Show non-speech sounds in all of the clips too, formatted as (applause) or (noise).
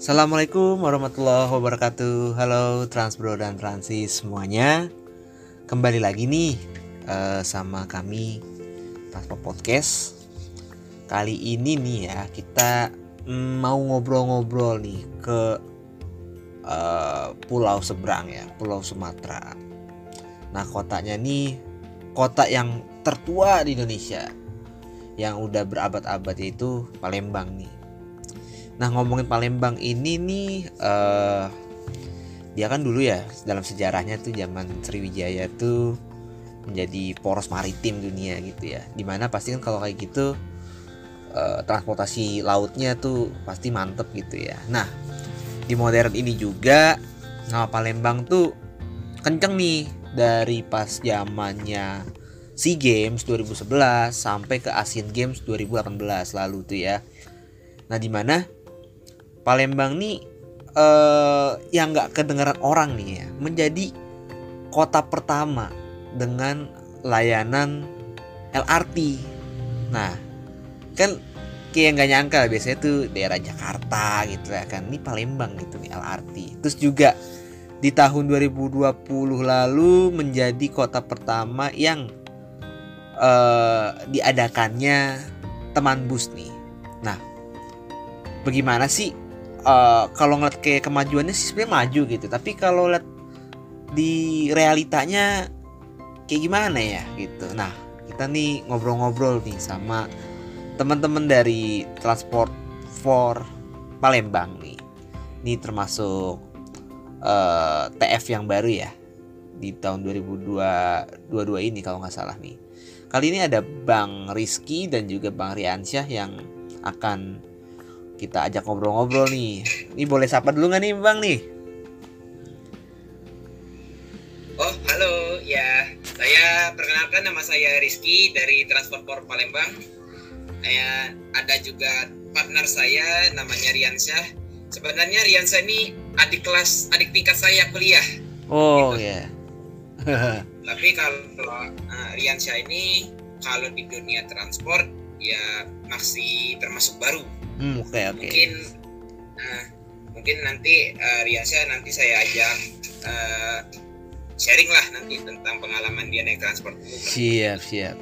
Assalamualaikum warahmatullahi wabarakatuh. Halo Transbro dan Transis semuanya. Kembali lagi nih uh, sama kami Transport Podcast. Kali ini nih ya kita mm, mau ngobrol-ngobrol nih ke uh, pulau seberang ya Pulau Sumatera. Nah kotanya nih kota yang tertua di Indonesia. Yang udah berabad-abad yaitu Palembang nih Nah ngomongin Palembang ini nih uh, dia kan dulu ya dalam sejarahnya tuh zaman Sriwijaya tuh menjadi poros maritim dunia gitu ya. Di mana pasti kan kalau kayak gitu uh, transportasi lautnya tuh pasti mantep gitu ya. Nah di modern ini juga nama Palembang tuh kenceng nih dari pas zamannya SEA Games 2011 sampai ke Asian Games 2018 lalu tuh ya. Nah di mana Palembang nih uh, yang nggak kedengaran orang nih ya menjadi kota pertama dengan layanan LRT. Nah, kan kayak nggak nyangka biasanya tuh daerah Jakarta gitu ya kan. Ini Palembang gitu nih LRT. Terus juga di tahun 2020 lalu menjadi kota pertama yang uh, diadakannya teman bus nih. Nah, bagaimana sih uh, kalau ngeliat kayak kemajuannya sih sebenarnya maju gitu. Tapi kalau lihat di realitanya kayak gimana ya gitu. Nah kita nih ngobrol-ngobrol nih sama teman-teman dari transport for Palembang nih. Ini termasuk uh, eh, TF yang baru ya di tahun 2022 ini kalau nggak salah nih. Kali ini ada Bang Rizky dan juga Bang Riansyah yang akan kita ajak ngobrol-ngobrol nih. Ini boleh sapa dulu nggak nih Bang nih? Oh, halo. Ya, saya perkenalkan nama saya Rizky dari Transport Palembang. Saya ada juga partner saya namanya Riansyah. Sebenarnya Riansyah ini adik kelas, adik tingkat saya kuliah. Oh, gitu. ya. Yeah. (laughs) Tapi kalau uh, Riansyah ini kalau di dunia transport ya masih termasuk baru Hmm, oke okay, oke. Okay. Mungkin uh, mungkin nanti uh, Riansyah nanti saya ajak uh, sharing lah nanti tentang pengalaman dia naik transport umum. Siap siap.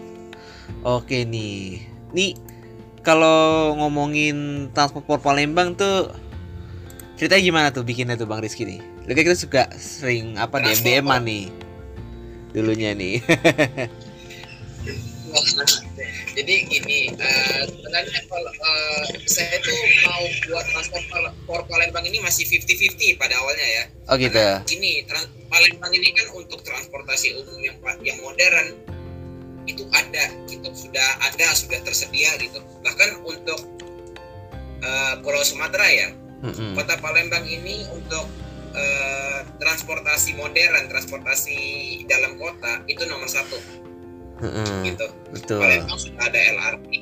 Oke nih, nih kalau ngomongin transport Palembang tuh ceritanya gimana tuh bikinnya tuh Bang Rizky nih? Lu kita suka sering apa DM DM nih dulunya nih. (laughs) jadi gini uh, sebenarnya kalau uh, saya tuh mau buat transport for Palembang ini masih 50-50 pada awalnya ya. Oh gitu Karena gini Palembang ini kan untuk transportasi umum yang yang modern itu ada gitu. Sudah ada sudah tersedia gitu. Bahkan untuk uh, Pulau Sumatera ya mm-hmm. kota Palembang ini untuk uh, transportasi modern transportasi dalam kota itu nomor satu hmm, gitu. Betul. Palembang sudah ada LRT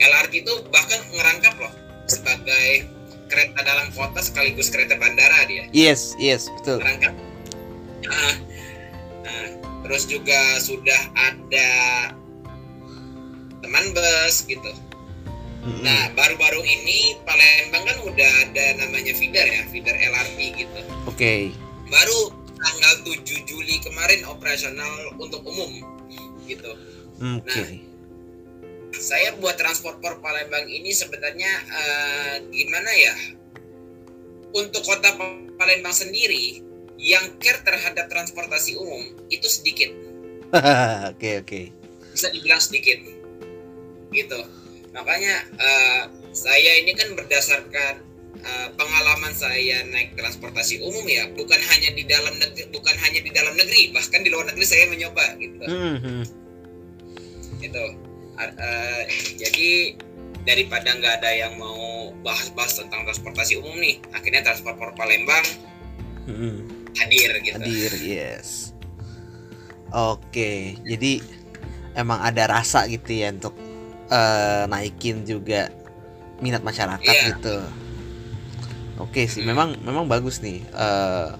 LRT itu bahkan ngerangkap loh sebagai kereta dalam kota sekaligus kereta bandara dia. Yes yes betul. Ngerangkap. Nah, nah terus juga sudah ada teman bus gitu. Hmm Nah, baru-baru ini Palembang kan udah ada namanya feeder ya, feeder LRT gitu. Oke. Okay. Baru tanggal 7 Juli kemarin operasional untuk umum gitu. Oke. Okay. Nah, saya buat transporter Palembang ini sebenarnya uh, gimana ya? Untuk kota Palembang sendiri yang care terhadap transportasi umum itu sedikit. (laughs) Oke oke. Okay, okay. Bisa dibilang sedikit, gitu. Makanya uh, saya ini kan berdasarkan uh, pengalaman saya naik transportasi umum ya, bukan hanya di dalam negeri, bukan hanya di dalam negeri, bahkan di luar negeri saya mencoba gitu. Mm -hmm itu uh, jadi daripada nggak ada yang mau bahas-bahas tentang transportasi umum nih akhirnya transport Palembang hmm. hadir gitu hadir yes oke jadi emang ada rasa gitu ya untuk uh, naikin juga minat masyarakat yeah. gitu oke sih hmm. memang memang bagus nih uh,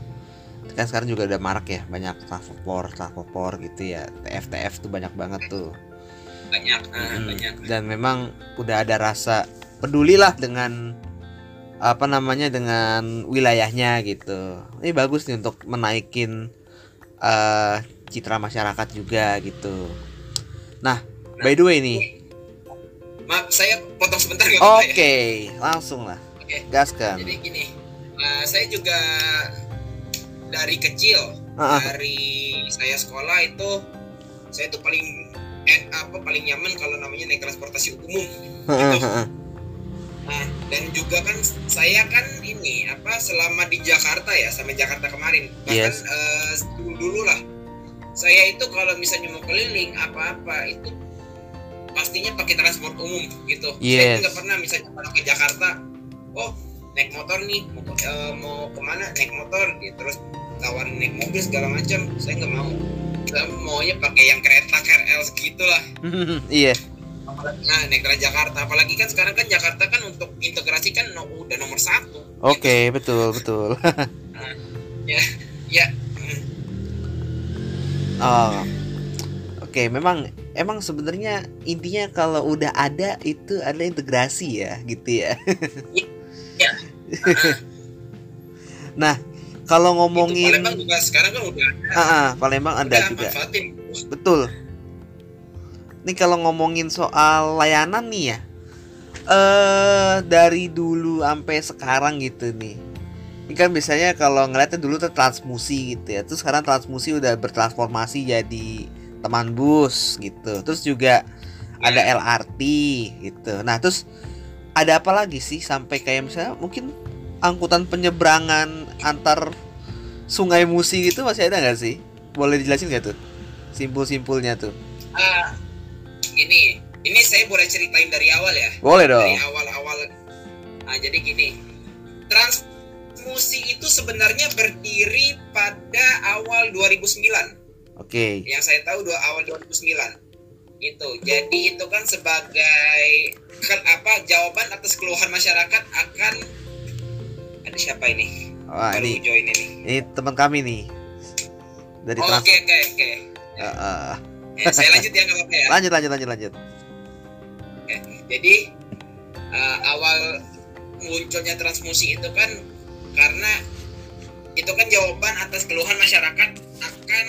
kan sekarang juga udah marak ya banyak transport transport gitu ya TF TF tuh banyak banget tuh banyak hmm. banyak dan memang udah ada rasa peduli lah dengan apa namanya dengan wilayahnya gitu. Ini bagus nih untuk menaikin uh, citra masyarakat juga gitu. Nah, nah by the way nih. Maaf, saya potong sebentar ya? Oke, okay, langsung lah. Oke. Okay. Gaskan. Jadi gini, uh, saya juga dari kecil, uh -uh. dari saya sekolah itu saya tuh paling eh, apa paling nyaman kalau namanya naik transportasi umum. Uh -uh. Gitu. Nah, dan juga kan saya kan ini apa selama di Jakarta ya, sama Jakarta kemarin. Bahkan yes. uh, dulu lah. Saya itu kalau misalnya mau keliling apa-apa itu pastinya pakai transport umum gitu. Yes. Saya nggak pernah misalnya kalau ke Jakarta, oh naik motor nih mau, uh, mau ke mana naik motor gitu. Terus tawarin naik mobil segala macam saya nggak mau. Saya maunya pakai yang kereta KRL segitulah (laughs) iya. Nah naik Jakarta apalagi kan sekarang kan Jakarta kan untuk integrasi kan no, udah nomor satu. Oke okay, gitu. betul betul. Nah, (laughs) ya ya. Oh. Oke okay, memang emang sebenarnya intinya kalau udah ada itu ada integrasi ya gitu ya, ya. (laughs) nah kalau ngomongin itu Palembang juga sekarang kan udah ada. Ah, ah Palembang ada udah, juga. Manfaatin. Betul. Nih kalau ngomongin soal layanan nih ya. Eh dari dulu sampai sekarang gitu nih. Ini kan biasanya kalau ngeliatnya dulu tuh transmusi gitu ya. Terus sekarang transmusi udah bertransformasi jadi teman bus gitu. Terus juga ada iya. LRT gitu. Nah, terus ada apa lagi sih sampai kayak misalnya mungkin angkutan penyeberangan antar sungai Musi itu masih ada nggak sih? Boleh dijelasin nggak tuh? Simpul-simpulnya tuh. Uh, ini, ini saya boleh ceritain dari awal ya. Boleh dong. Dari awal-awal. Nah, jadi gini, Trans Musi itu sebenarnya berdiri pada awal 2009. Oke. Okay. Yang saya tahu dua awal 2009 itu jadi itu kan sebagai kan apa jawaban atas keluhan masyarakat akan ada siapa ini? Wah, Baru ini, join ini. Ini teman kami nih. Dari oh, Oke, oke, oke. Ya, saya lanjut ya nggak apa-apa ya. Lanjut, lanjut, lanjut, lanjut. Oke, jadi uh, awal munculnya transmusi itu kan karena itu kan jawaban atas keluhan masyarakat akan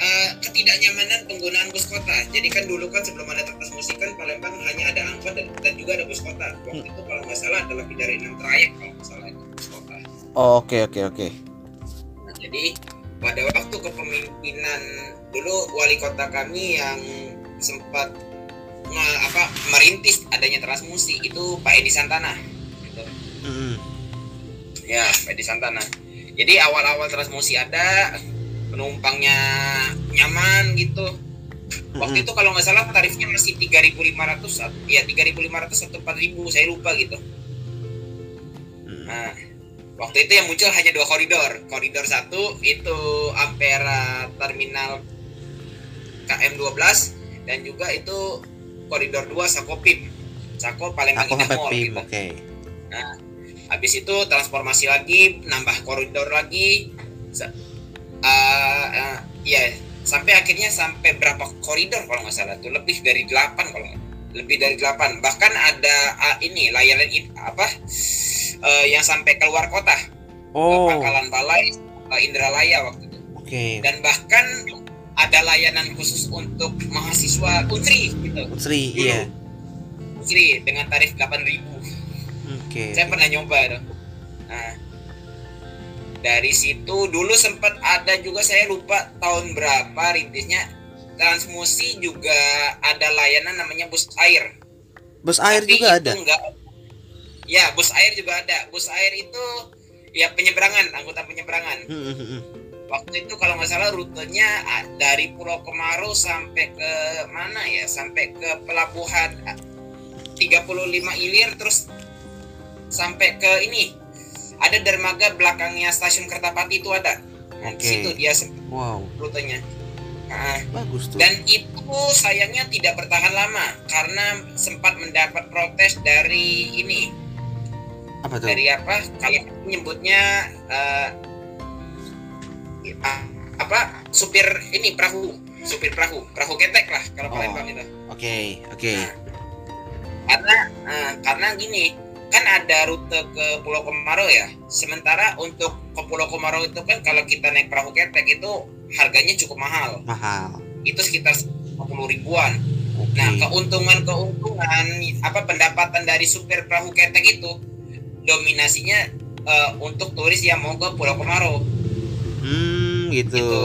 uh, ketidaknyamanan penggunaan bus kota. Jadi kan dulu kan sebelum ada transmusi kan Palembang hanya ada angkot dan, dan juga ada bus kota. Waktu hmm. itu kalau nggak salah ada lebih dari enam trayek kalau nggak salah itu bus kota. Oh, oke oke oke. Nah, jadi pada waktu kepemimpinan dulu wali kota kami yang sempat nge, apa merintis adanya transmusi itu Pak Edi Santana. Gitu. Mm. Ya, Pak Edi Santana. Jadi awal-awal transmusi ada, penumpangnya nyaman gitu. Waktu itu kalau nggak salah tarifnya masih 3.500 ya 3.500 atau 4.000 saya lupa gitu. Nah waktu itu yang muncul hanya dua koridor. Koridor satu itu Ampera Terminal KM12 dan juga itu koridor 2 Sakopim. Sako paling Sako Mall gitu. Okay. Nah, habis itu transformasi lagi, nambah koridor lagi, uh, uh, ya sampai akhirnya sampai berapa koridor kalau nggak salah tuh lebih dari 8 kalau lebih dari 8 bahkan ada uh, ini layanan apa uh, yang sampai keluar kota oh. Pangkalan Balai uh, Indralaya waktu itu okay. dan bahkan ada layanan khusus untuk mahasiswa Unsri gitu Unsri iya Unsri dengan tarif 8000 Oke. Okay. Saya pernah nyoba tuh. Nah, dari situ dulu sempat ada juga saya lupa tahun berapa rintisnya. Transmusi juga ada layanan namanya bus air. Bus air Tapi juga ada? enggak, ya bus air juga ada. Bus air itu ya penyeberangan angkutan penyeberangan. Hmm, hmm, hmm. waktu itu kalau nggak salah rutenya dari Pulau Kemarau sampai ke mana ya? Sampai ke pelabuhan 35 ilir terus sampai ke ini ada dermaga belakangnya stasiun Kertapati itu ada nah, okay. situ dia wow. rutenya nah, bagus tuh dan itu sayangnya tidak bertahan lama karena sempat mendapat protes dari ini apa tuh? dari apa kalau menyebutnya uh, apa supir ini perahu supir perahu perahu ketek lah kalau oh. Palembang itu oke okay, oke okay. nah, karena uh, karena gini kan ada rute ke Pulau Komarau ya. Sementara untuk ke Pulau Komarau itu kan kalau kita naik perahu ketek itu harganya cukup mahal. Mahal. Itu sekitar 50 ribuan. Oke. Nah, keuntungan-keuntungan apa pendapatan dari supir perahu ketek itu dominasinya eh, untuk turis yang mau ke Pulau Komarau. Hmm, gitu. Gitu.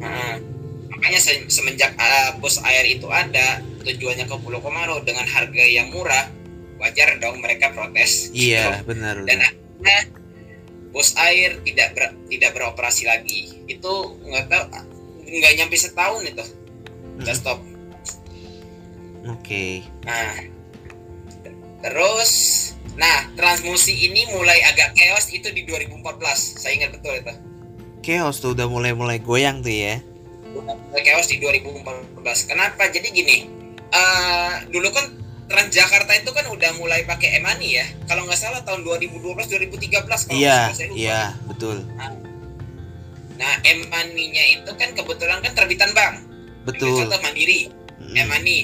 Nah, makanya se- semenjak eh, bus air itu ada tujuannya ke Pulau Komarau dengan harga yang murah, wajar dong mereka protes. Iya, benar. Dan akhirnya bus air tidak ber- tidak beroperasi lagi. Itu nggak tahu nggak nyampe setahun itu udah stop. Oke. Nah, terus, nah transmusi ini mulai agak chaos itu di 2014. Saya ingat betul itu. Chaos tuh udah mulai-mulai goyang tuh ya. Mulai chaos di 2014. Kenapa? Jadi gini, eh dulu kan Transjakarta itu kan udah mulai pakai e-money ya. Kalau nggak salah tahun 2012 2013 kalau Iya, saya lupa. iya, betul. Nah, e-money-nya itu kan kebetulan kan terbitan bank. Betul. Contoh Mandiri, Mm, e-money.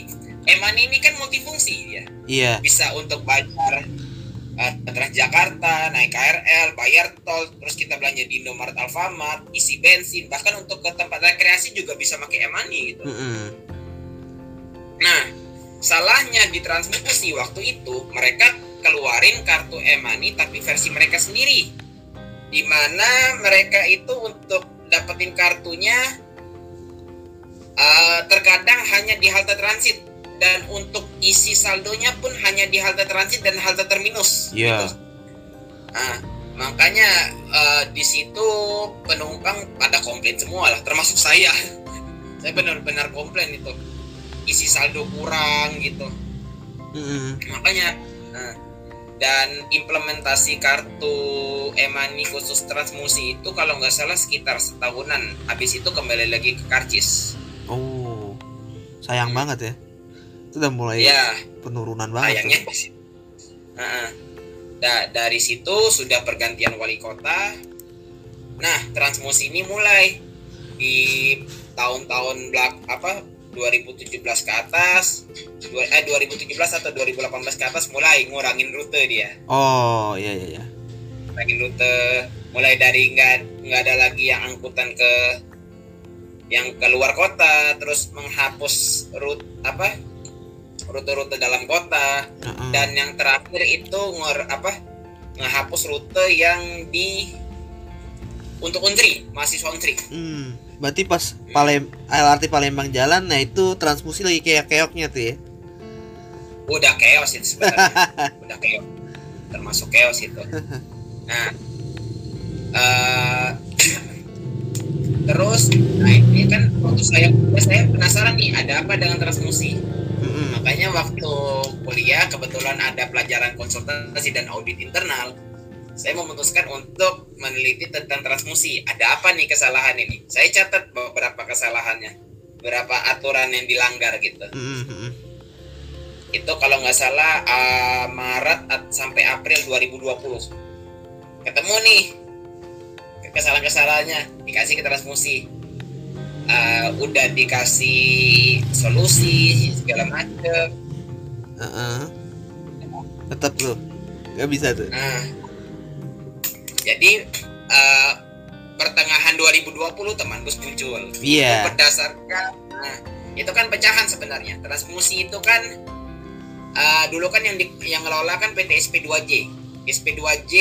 E-money ini kan multifungsi ya. Iya, bisa untuk bayar uh, Transjakarta, naik KRL, bayar tol, terus kita belanja di Indomaret, Alfamart, isi bensin, bahkan untuk ke tempat rekreasi juga bisa pakai e-money gitu. mm-mm. Nah, salahnya di transmusi waktu itu mereka keluarin kartu e-money tapi versi mereka sendiri. Di mana mereka itu untuk dapetin kartunya uh, terkadang hanya di halte transit dan untuk isi saldonya pun hanya di halte transit dan halte terminus. Iya. gitu. Nah, makanya uh, di situ penumpang pada komplain semua lah, termasuk saya. (laughs) saya benar-benar komplain itu isi saldo kurang gitu. Mm-mm. Makanya nah, dan implementasi kartu e-money khusus transmusi itu kalau nggak salah sekitar setahunan. Habis itu kembali lagi ke karcis. Oh, sayang banget ya. Itu udah mulai Ya, penurunan banget. sayangnya tuh. Nah, da- dari situ sudah pergantian wali kota. Nah, transmusi ini mulai di tahun-tahun belak apa 2017 ke atas, dua- eh 2017 atau 2018 ke atas mulai ngurangin rute dia. Oh, iya iya iya. Ngurangin rute mulai dari nggak nggak ada lagi yang angkutan ke yang keluar kota, terus menghapus rute apa rute-rute dalam kota, Heeh. dan yang terakhir itu ngor apa ngehapus rute yang di untuk untri mahasiswa untri Hmm, berarti pas Palem LRT Palembang jalan, nah itu transmusi lagi kayak keoknya tuh ya. udah chaos itu sebenarnya. (laughs) Udah chaos termasuk chaos itu. Nah eh, (coughs) terus nah ini kan waktu saya saya penasaran nih ada apa dengan transmusi Mm-mm. makanya waktu kuliah kebetulan ada pelajaran konsultasi dan audit internal saya memutuskan untuk meneliti tentang transmusi. Ada apa nih kesalahan ini? Saya catat beberapa kesalahannya beberapa aturan yang dilanggar gitu. Mm-mm. itu kalau nggak salah uh, Maret sampai April 2020 ketemu nih kesalahan-kesalahannya dikasih ke transmusi. Uh, udah dikasih solusi segala macem. Heeh. Tetap tuh, nggak bisa tuh. Nah, jadi eh, pertengahan 2020 teman bus muncul. Iya. Itu berdasarkan, nah, itu kan pecahan sebenarnya. Transmusi itu kan eh, dulu kan yang di, yang ngelola kan PT SP2J. SP2J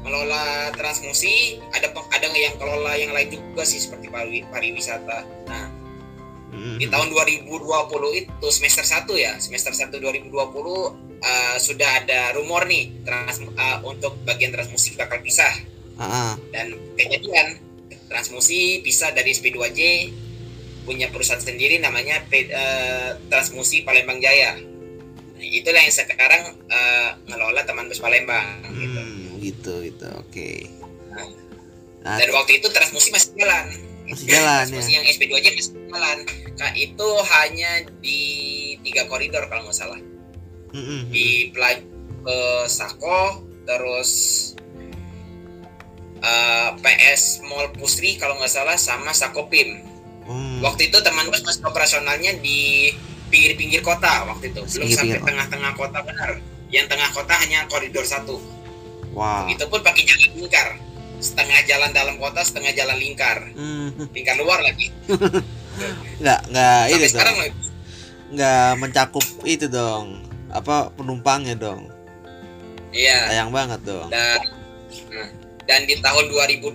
ngelola transmusi, ada ada yang kelola yang lain juga sih seperti pari- pariwisata. Nah, Mm-mm. di tahun 2020 itu semester 1 ya semester 1 2020 uh, sudah ada rumor nih trans, uh, untuk bagian transmusi bakal pisah Heeh. dan kejadian transmusi pisah dari SP2J punya perusahaan sendiri namanya P- uh, Transmusi Palembang Jaya nah, itulah yang sekarang uh, ngelola teman bus Palembang gitu. Hmm, gitu gitu. Oke. Nah, Nah, dan waktu itu transmusi masih jalan Masih jalan, transmusi ya. yang SP2J masih jalan Kak, itu hanya di tiga koridor kalau nggak salah mm-mm, di Pelaj ke Sako terus eh, PS Mall Pusri kalau nggak salah sama Sakopim Hmm. waktu itu teman bus masih operasionalnya di pinggir-pinggir kota waktu itu belum Pinggir-pinggir sampai tengah-tengah kota benar yang tengah kota hanya koridor satu. Wow. Itu pun pakai jalan lingkar. Setengah jalan dalam kota, setengah jalan lingkar. Hmm, Lingkar luar lagi. (laughs) nggak nggak ini sekarang. Nggak mencakup itu dong. Apa penumpangnya dong? Iya. Sayang banget dong. Dan nah, dan di tahun 2022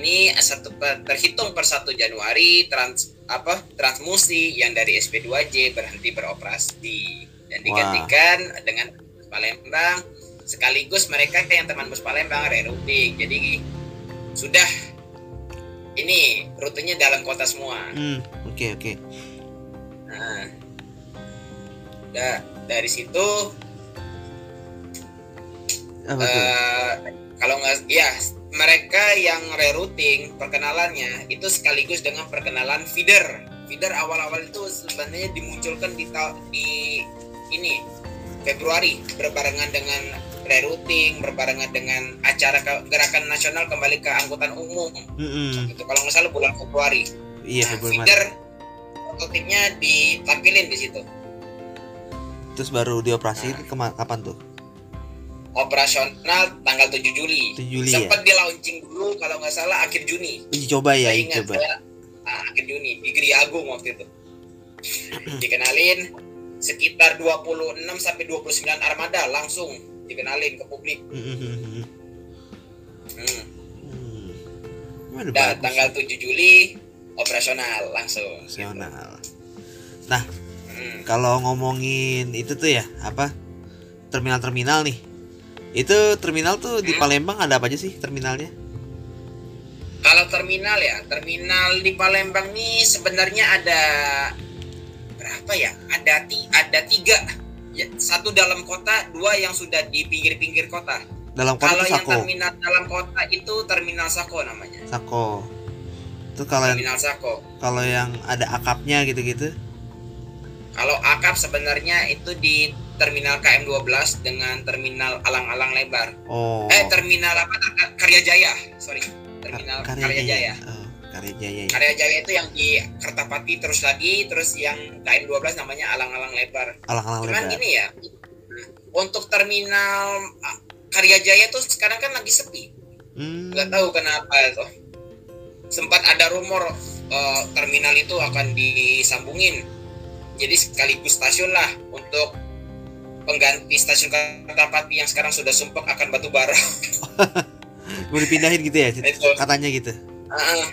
ini satu per- terhitung per 1 Januari trans apa Transmusi yang dari SP2J berhenti beroperasi dan Wah. digantikan dengan bus Palembang sekaligus mereka yang teman bus Palembang rerouting. Jadi sudah ini rutenya dalam kota semua. Hmm, oke oke. Nah, da- dari situ? Eh, kalau nggak ya mereka yang rerouting perkenalannya itu sekaligus dengan perkenalan feeder feeder awal-awal itu sebenarnya dimunculkan di di ini Februari berbarengan dengan rerouting berbarengan dengan acara ke- gerakan nasional kembali ke angkutan umum Mm-mm. itu kalau nggak salah bulan Februari Iya nah, Februari feeder prototipnya ditampilin di situ Terus baru dioperasi kema- kapan tuh? operasional tanggal 7 Juli 7 Juli ya. sempat di launching dulu kalau nggak salah akhir Juni Uji coba ya, saya ingat coba. saya ah, akhir Juni di Geri Agung waktu itu (clears throat) dikenalin sekitar 26 sampai 29 armada langsung dikenalin ke publik Mm-mm. hmm. Hmm. Gimana dan bagus. tanggal 7 Juli operasional langsung Nasional. Hmm. Kalau ngomongin itu tuh ya apa terminal-terminal nih, itu terminal tuh di Hmm. Palembang ada apa aja sih terminalnya? kalau terminal ya terminal di Palembang nih sebenarnya ada berapa ya ada ti ada tiga ya, satu dalam kota dua yang sudah di pinggir-pinggir kota Dalam kota Kalau yang Sako, terminal dalam kota itu terminal Sako namanya. Sako. Itu kalau yang Terminal Sako. kalau yang ada akapnya gitu-gitu. Kalau akap sebenarnya itu di terminal KM12 dengan terminal alang-alang lebar. Oh. Eh terminal apa? Ter- Karya Jaya, sorry. Terminal Ka- Karya Jaya. Oh, Karya Jaya. ya. Karya Jaya itu yang di Kertapati terus lagi, terus yang KM12 namanya alang-alang lebar. Alang-alang Cuman lebar. gini ya, untuk terminal Karya Jaya tuh sekarang kan lagi sepi. Hmm. nggak tahu kenapa itu sempat ada rumor eh, terminal itu akan disambungin jadi sekaligus stasiun lah untuk pengganti stasiun Kertapati yang sekarang sudah sumpah akan batu bara (laughs) Mau dipindahin gitu ya? Itu. Katanya gitu. Ah,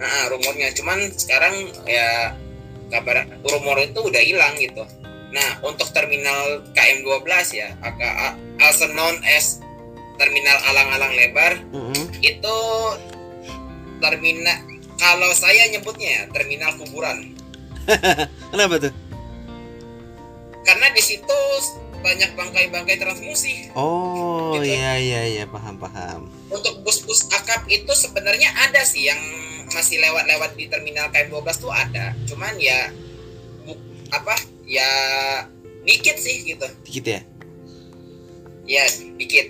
ah, rumornya cuman sekarang ya kabar rumor itu udah hilang gitu nah untuk terminal KM12 ya aka also known as terminal alang-alang lebar Mm-mm. itu terminal kalau saya nyebutnya ya terminal kuburan (laughs) Kenapa tuh? karena di situ banyak bangkai-bangkai transmusi Oh Gitu. iya iya iya paham paham. untuk bus-bus akap itu sebenarnya ada sih yang masih lewat-lewat di terminal KM12 tuh ada cuman ya bu- apa ya dikit sih gitu Dikit ya. ya dikit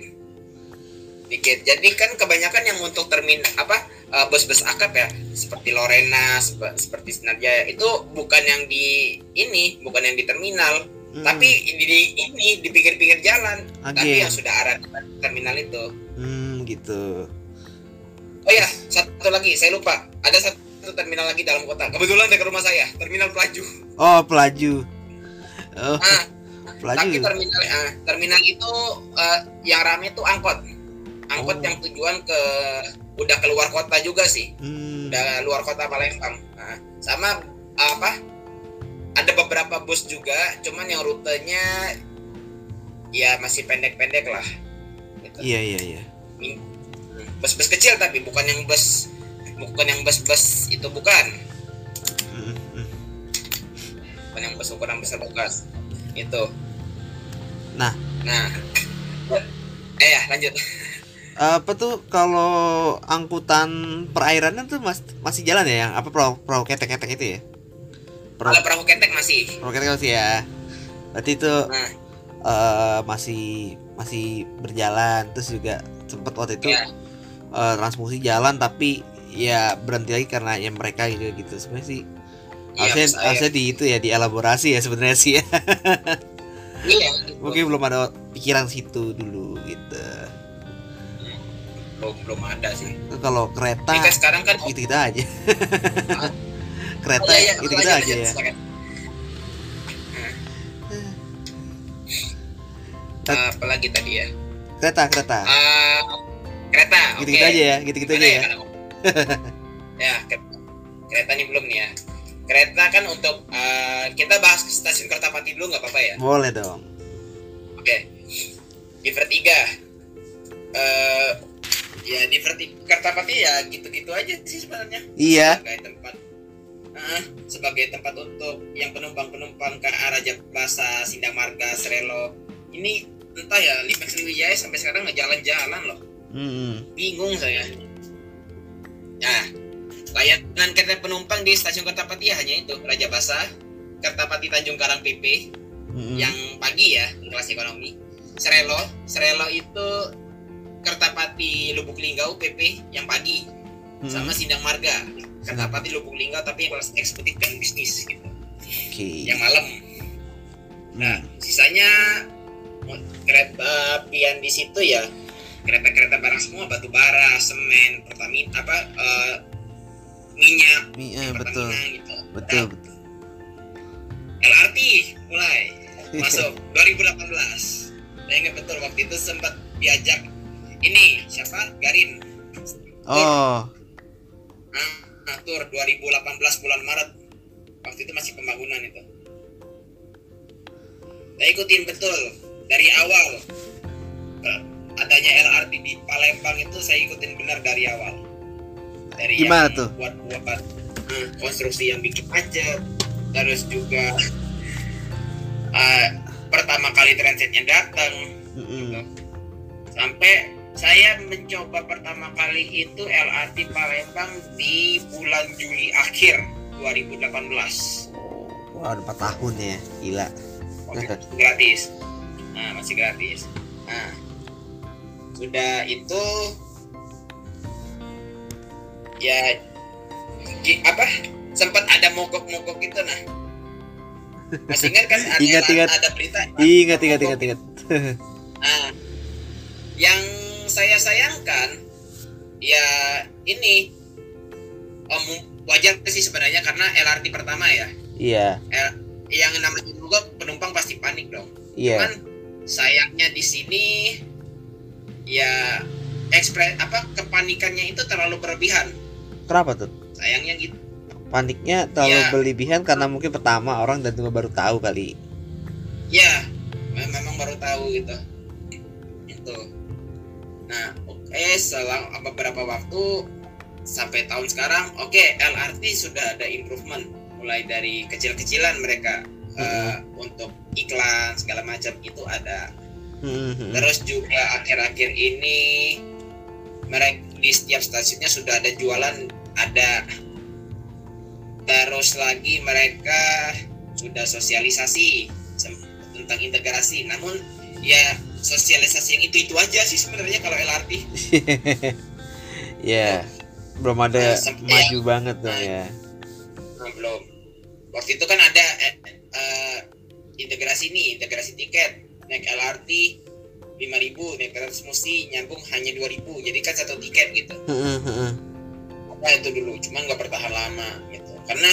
dikit. Jadi kan kebanyakan yang untuk termin apa eh, bus-bus akap ya seperti Lorena sep- seperti Sinarjaya itu bukan yang di ini bukan yang di terminal. Hmm, tapi di, di- ini di pinggir-pinggir jalan. Tapi agen. yang sudah arah terminal itu. Hmm gitu. oh ya satu lagi saya lupa. Ada satu terminal lagi dalam kota. Kebetulan dekat rumah saya terminal pelaju. Oh pelaju. Oh ah pelaju. tapi terminal ah, terminal itu eh, yang rame tuh angkot angkot Oh. yang tujuan ke udah keluar kota juga sih Hmm. udah luar kota Palembang Nah, sama apa ada beberapa bus juga cuman yang rutenya ya masih pendek-pendek lah gitu. Iya iya iya. bus-bus kecil tapi bukan yang bus bukan yang bus-bus itu bukan bukan yang bus ukuran besar bukan itu Nah. nah (laughs) eh ya lanjut Apa tuh kalau angkutan perairannya tuh mas, masih jalan ya yang apa perahu perahu ketek-ketek itu ya? Perahu, kalau perahu ketek masih perahu ketek masih ya. Berarti itu nah eh, masih masih berjalan terus juga sempet waktu itu ya eh, transmusi jalan tapi ya berhenti lagi karena ya mereka gitu gitu sebenarnya sih iya, harusnya air. harusnya di itu ya dielaborasi ya sebenarnya sih ya. iya (laughs) mungkin belum ada pikiran situ dulu gitu belum belum ada sih. Kalau kereta kan sekarang kan gitu gitu aja. Ah. (laughs) kereta Oh, iya, iya, gitu gitu lanjut, aja lanjut, ya. Tet- Nah, apalagi tadi ya? Kereta kereta. Ah, kereta gitu gitu oke. aja ya gitu gitu aja ya. Kak? ya (laughs) kereta, kereta nih belum nih ya. Kereta kan untuk eh, kita bahas ke stasiun Kertapati dulu nggak apa-apa ya? Boleh dong. Oke. Di Vertiga eh ya di Kertapati ya gitu-gitu aja sih sebenarnya. Iya. Sebagai tempat. Ah, sebagai tempat untuk yang penumpang-penumpang ke arah Jakbasa, Sindang Marga, Serelo. Ini entah ya Limek Sriwijaya sampai sekarang nggak jalan-jalan loh. Mm-mm. bingung saya. Nah layanan kereta penumpang di stasiun Kertapati ya hanya itu Raja Basa Kertapati Tanjung Karang PP Mm-mm. yang pagi ya kelas ekonomi. Serelo Serelo itu Kertapati Lubuk Linggau PP yang pagi. Mm-mm. sama Sindang Marga. Kertapati Lubuk Linggau tapi yang kelas eksekutif dan bisnis gitu. Oke. Yang malam. Nah sisanya mo- kereta apian di situ ya kereta-kereta barang semua batu bara semen pertamina apa eh, minyak Mi- eh, betul. Pertamina gitu. Betul Nah, betul. LRT mulai. (laughs) Masuk 2018 saya ingat betul waktu itu sempat diajak ini siapa? Garin. Oh. Nah, nah, tur 2018 bulan Maret. Waktu itu masih pembangunan itu. Saya ikutin betul. Dari awal. Adanya LRT di Palembang itu saya ikutin benar dari awal. Dari Gimana yang tuh? buat buat eh, konstruksi yang bikin macet. Terus juga eh, pertama kali transitnya datang Mm-mm. sampai saya mencoba pertama kali itu LRT Palembang di bulan Juli akhir 2018 wah udah 4 tahun ya gila. Waktu itu gratis. Nah masih gratis. Nah sudah itu ya apa sempat ada mogok-mogok itu nah. Masih ingat kan? Ada, Ingat, ingat. ada berita. Ingat ingat ingat ingat. Nah, saya sayangkan ya ini om wajar sih sebenarnya karena LRT pertama ya. iya L- yang namanya juga penumpang pasti panik dong. iya Cuman sayangnya di sini ya ekspres apa kepanikannya itu terlalu berlebihan. kenapa tuh Sayangnya gitu. paniknya terlalu Iya. berlebihan karena mungkin pertama orang dan juga baru tahu kali Ya, me- memang baru tahu gitu. Itu. Nah, oke, selang beberapa waktu sampai tahun sekarang, oke, LRT sudah ada improvement mulai dari kecil-kecilan mereka eh, untuk iklan segala macam itu ada. Mm-mm. Terus juga akhir-akhir ini mereka di setiap stasiunnya sudah ada jualan ada. Terus lagi mereka sudah sosialisasi tentang integrasi. Namun ya sosialisasi yang itu itu aja sih sebenarnya kalau LRT. (laughs) ya belum ada Nah, maju banget dong ya. Nah, belum. Waktu itu kan ada eh, eh, integrasi nih, integrasi tiket naik LRT 5000 naik transmusi nyambung hanya 2000 jadi kan satu tiket gitu. Nah itu dulu cuman nggak bertahan lama gitu. Karena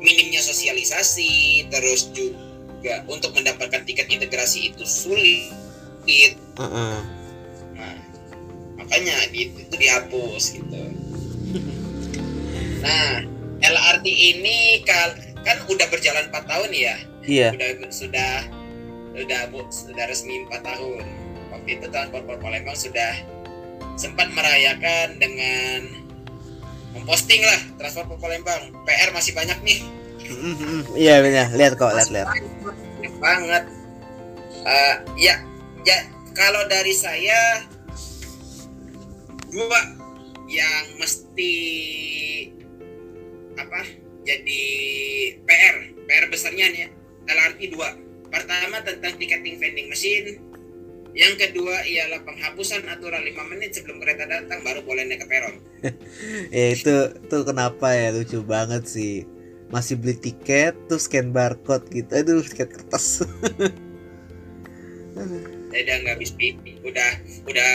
minimnya sosialisasi terus juga untuk mendapatkan tiket integrasi itu sulit Heeh. nah makanya di- itu dihapus gitu. Nah LRT ini kal- kan udah berjalan 4 tahun ya? Iya. Sudah sudah sudah bu- sudah resmi 4 tahun. Waktu itu transport Palembang sudah sempat merayakan dengan memposting lah transport Palembang. PR masih banyak nih. Iya benar. Lihat kok lihat lihat. Banyak banget. Eh, ya ya kalau dari saya dua yang mesti apa jadi PR PR besarnya nih LRT dua. Pertama tentang ticketing vending machine yang kedua ialah penghapusan aturan 5 menit sebelum kereta datang baru boleh naik ke peron. (laughs) Ya itu tuh kenapa ya lucu banget sih. Masih beli tiket tuh scan barcode gitu. Aduh tiket kertas (laughs) saya udah nggak habis pipi udah udah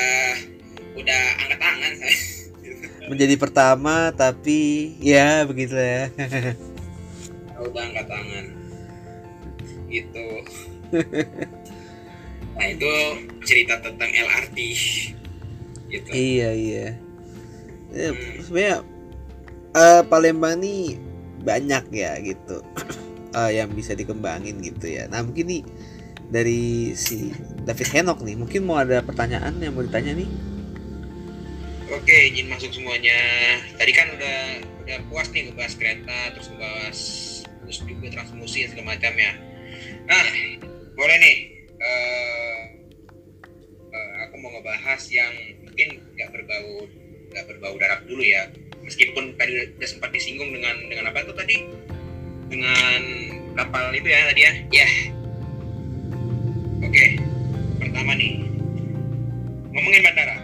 udah angkat tangan saya (laughs) Menjadi pertama tapi ya begitu ya. udah angkat tangan gitu (laughs) nah itu cerita tentang LRT gitu iya iya. Ya, Hmm. sebenarnya eh, Palembang nih banyak ya gitu (clears throat) eh, yang bisa dikembangin gitu ya. Nah mungkin nih dari si David Henok nih mungkin mau ada pertanyaan yang mau ditanya nih. Oke, izin masuk semuanya. Tadi kan udah udah puas nih ngebahas kereta, terus ngebahas terus juga transmusi segala macamnya. Nah, boleh nih. eh eh, aku mau ngebahas yang mungkin nggak berbau nggak berbau darat dulu ya. Meskipun tadi udah sempat disinggung dengan dengan apa tuh tadi? Dengan kapal itu ya tadi ya. Ya. Oke. Pertama nih. Ngomongin bandara.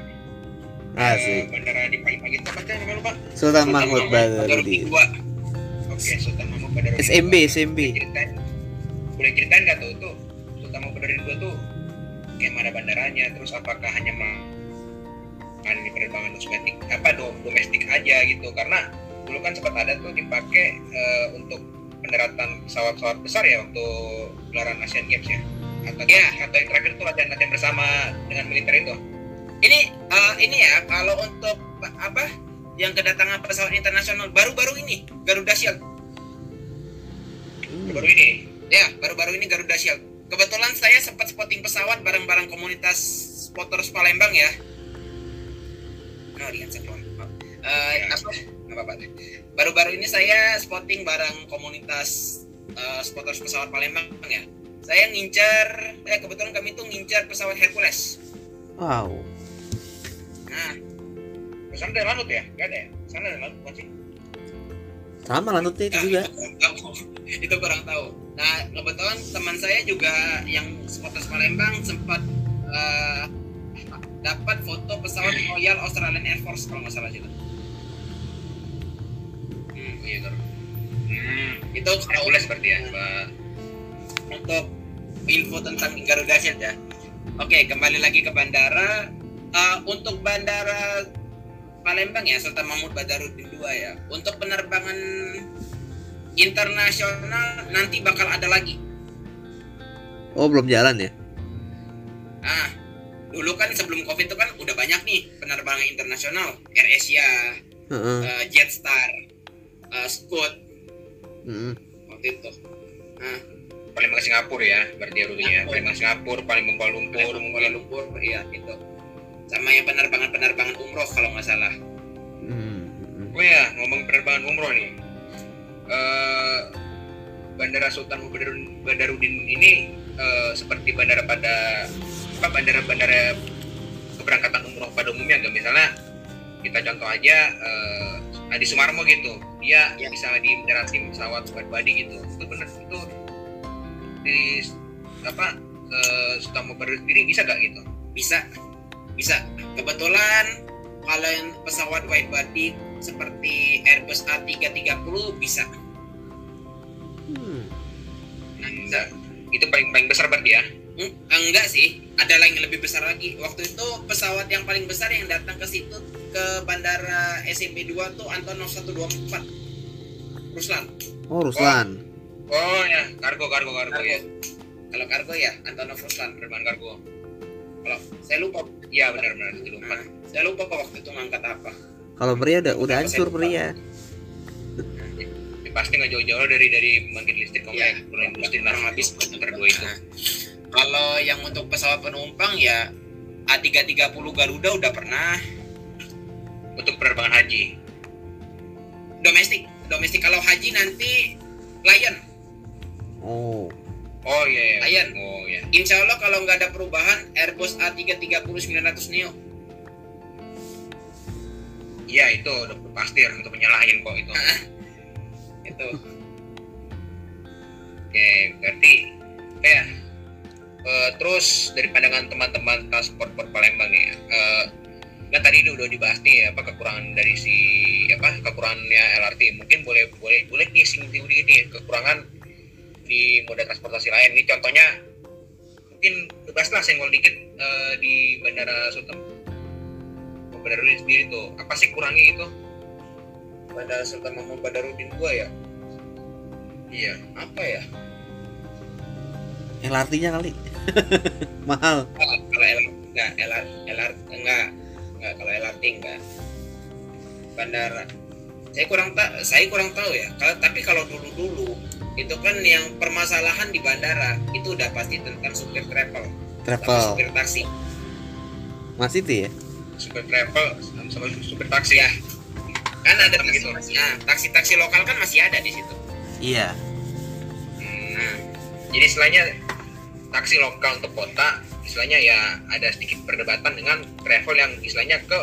Asik. bandara di pagi-pagi itu apa sih namanya lupa? Sultan Mahmud Badarudin. Oke, Sultan Mahmud Badarudin. SMB. SMB. Boleh ceritain, boleh ceritain nggak tuh tuh Sultan Mahmud Badarudin dua tuh kayak mana bandaranya, terus apakah hanya di penerbangan domestik apa do, domestik aja gitu karena dulu kan sempat ada tuh dipakai eh, untuk pendaratan pesawat-pesawat besar ya untuk gelaran Asian Games ya atau Ya. yang terakhir tuh latihan latihan bersama dengan militer itu. Ini eh, ini ya kalau untuk apa yang kedatangan pesawat internasional baru-baru ini Garuda Shield. Hmm. baru ini? Ya baru-baru ini Garuda Shield. Kebetulan saya sempat spotting pesawat bareng-bareng komunitas spotters Palembang ya. No lihat seklon Eh, Ya. apa? Apa baru-baru ini saya spotting bareng komunitas eh, spotters pesawat Palembang ya saya ngincar eh kebetulan kami tuh ngincar pesawat Hercules Wow. nah Sana ada lanut ya? Gak ada ya? Sana ada lanut bukan sih? Sama lanutnya itu Ah, juga. itu (laughs) kurang tahu. itu kurang tahu. Nah, kebetulan teman saya juga yang spotters Palembang sempat eh, dapat foto pesawat Royal Australian Air Force kalau nggak salah itu. Hmm, iya. Hmm, Itu kalau Hercules berarti ya, Mbak. Untuk info tentang Garuda Shield ya. Oke, kembali lagi ke bandara. Eh, untuk bandara Palembang ya, Sultan Mahmud Badarudin II ya. Untuk penerbangan internasional nanti bakal ada lagi. Oh belum jalan ya? Ah, dulu kan sebelum Covid itu kan udah banyak nih penerbangan internasional, AirAsia, Heeh. eh, Jetstar, eh, Scoot Mm-mm. waktu itu. Nah, Palembang Singapura ya, berarti ya rutenya. Singapura. Palembang Singapura, Palembang Kuala Lumpur, Kuala mungkin. Lumpur, iya itu. Sama yang penerbangan-penerbangan umroh kalau nggak salah. Mm, mm. Oh ya, ngomong penerbangan umroh nih. Eh, Bandara Sultan Badarudin, ini eh, seperti bandara pada apa bandara-bandara keberangkatan umroh pada umumnya nggak misalnya kita contoh aja eh, Adi Sumarmo gitu dia Ya. bisa di mendaratin pesawat pribadi gitu itu benar itu di apa eh, Mahmud Badarudin sendiri bisa nggak gitu Bisa, bisa. Kebetulan kalau yang pesawat wide body seperti Airbus A330 bisa. Hmm. nah, bisa. itu paling paling besar berarti ya Hmm, enggak sih, ada lagi yang lebih besar lagi. Waktu itu pesawat yang paling besar yang datang ke situ ke bandara SMP 2 tuh Antonov 124. Ruslan. Oh Ruslan. oh ya kargo kargo kargo Kargo. ya Kalau kargo ya Antonov Ruslan. penerbangan kargo Kalau saya lupa, Iya benar-benar itu lupa. nah, saya lupa kok waktu itu ngangkat apa. Kalau pria udah udah hancur pria. Ya, pasti nggak jauh-jauh dari dari pembangkit listrik Ya, komplek ya, industri kurang lah lebih sekitar dua itu. Nah, Kalau yang untuk pesawat penumpang ya A330 Garuda udah pernah Untuk penerbangan haji. domestik. Domestik kalau haji nanti Lion. Oh. Oh iya iya. Ayan. Oh iya. Insya Allah kalau nggak ada perubahan Airbus A330-900 Neo. Iya itu udah pasti untuk penyalahin kok itu. Itu. Oke berarti ya. Eh, terus dari pandangan teman-teman transport per Palembang ya, eh, kan tadi ini udah dibahas nih apa kekurangan dari si apa kekurangannya LRT. Mungkin boleh boleh boleh nih singgung nih kekurangan di moda transportasi lain. Ini contohnya mungkin mungkin bebas lah senggol dikit eh, di Bandara Sultan. Badarudin sendiri tuh. Apa sih kurangnya itu? Bandara Sultan Mahmud Badarudin 2 ya? Iya. Apa ya? LRT-nya kali. (laughs) Mahal. Kalau LRT enggak LRT, LRT enggak. Enggak kalau LRT enggak. Bandara saya kurang tak saya kurang tahu ya. Kalau tapi kalau dulu dulu itu kan yang permasalahan di bandara itu udah pasti tentang supir travel. Sama travel supir taksi. Masih itu ya? Super travel sama, sama super taksi. Ya. Kan ada Tetap gitu. taksi nah, taksi taksi lokal kan masih ada di situ. Iya. Hmm, jadi istilahnya taksi lokal untuk kota istilahnya ya ada sedikit perdebatan dengan travel yang istilahnya ke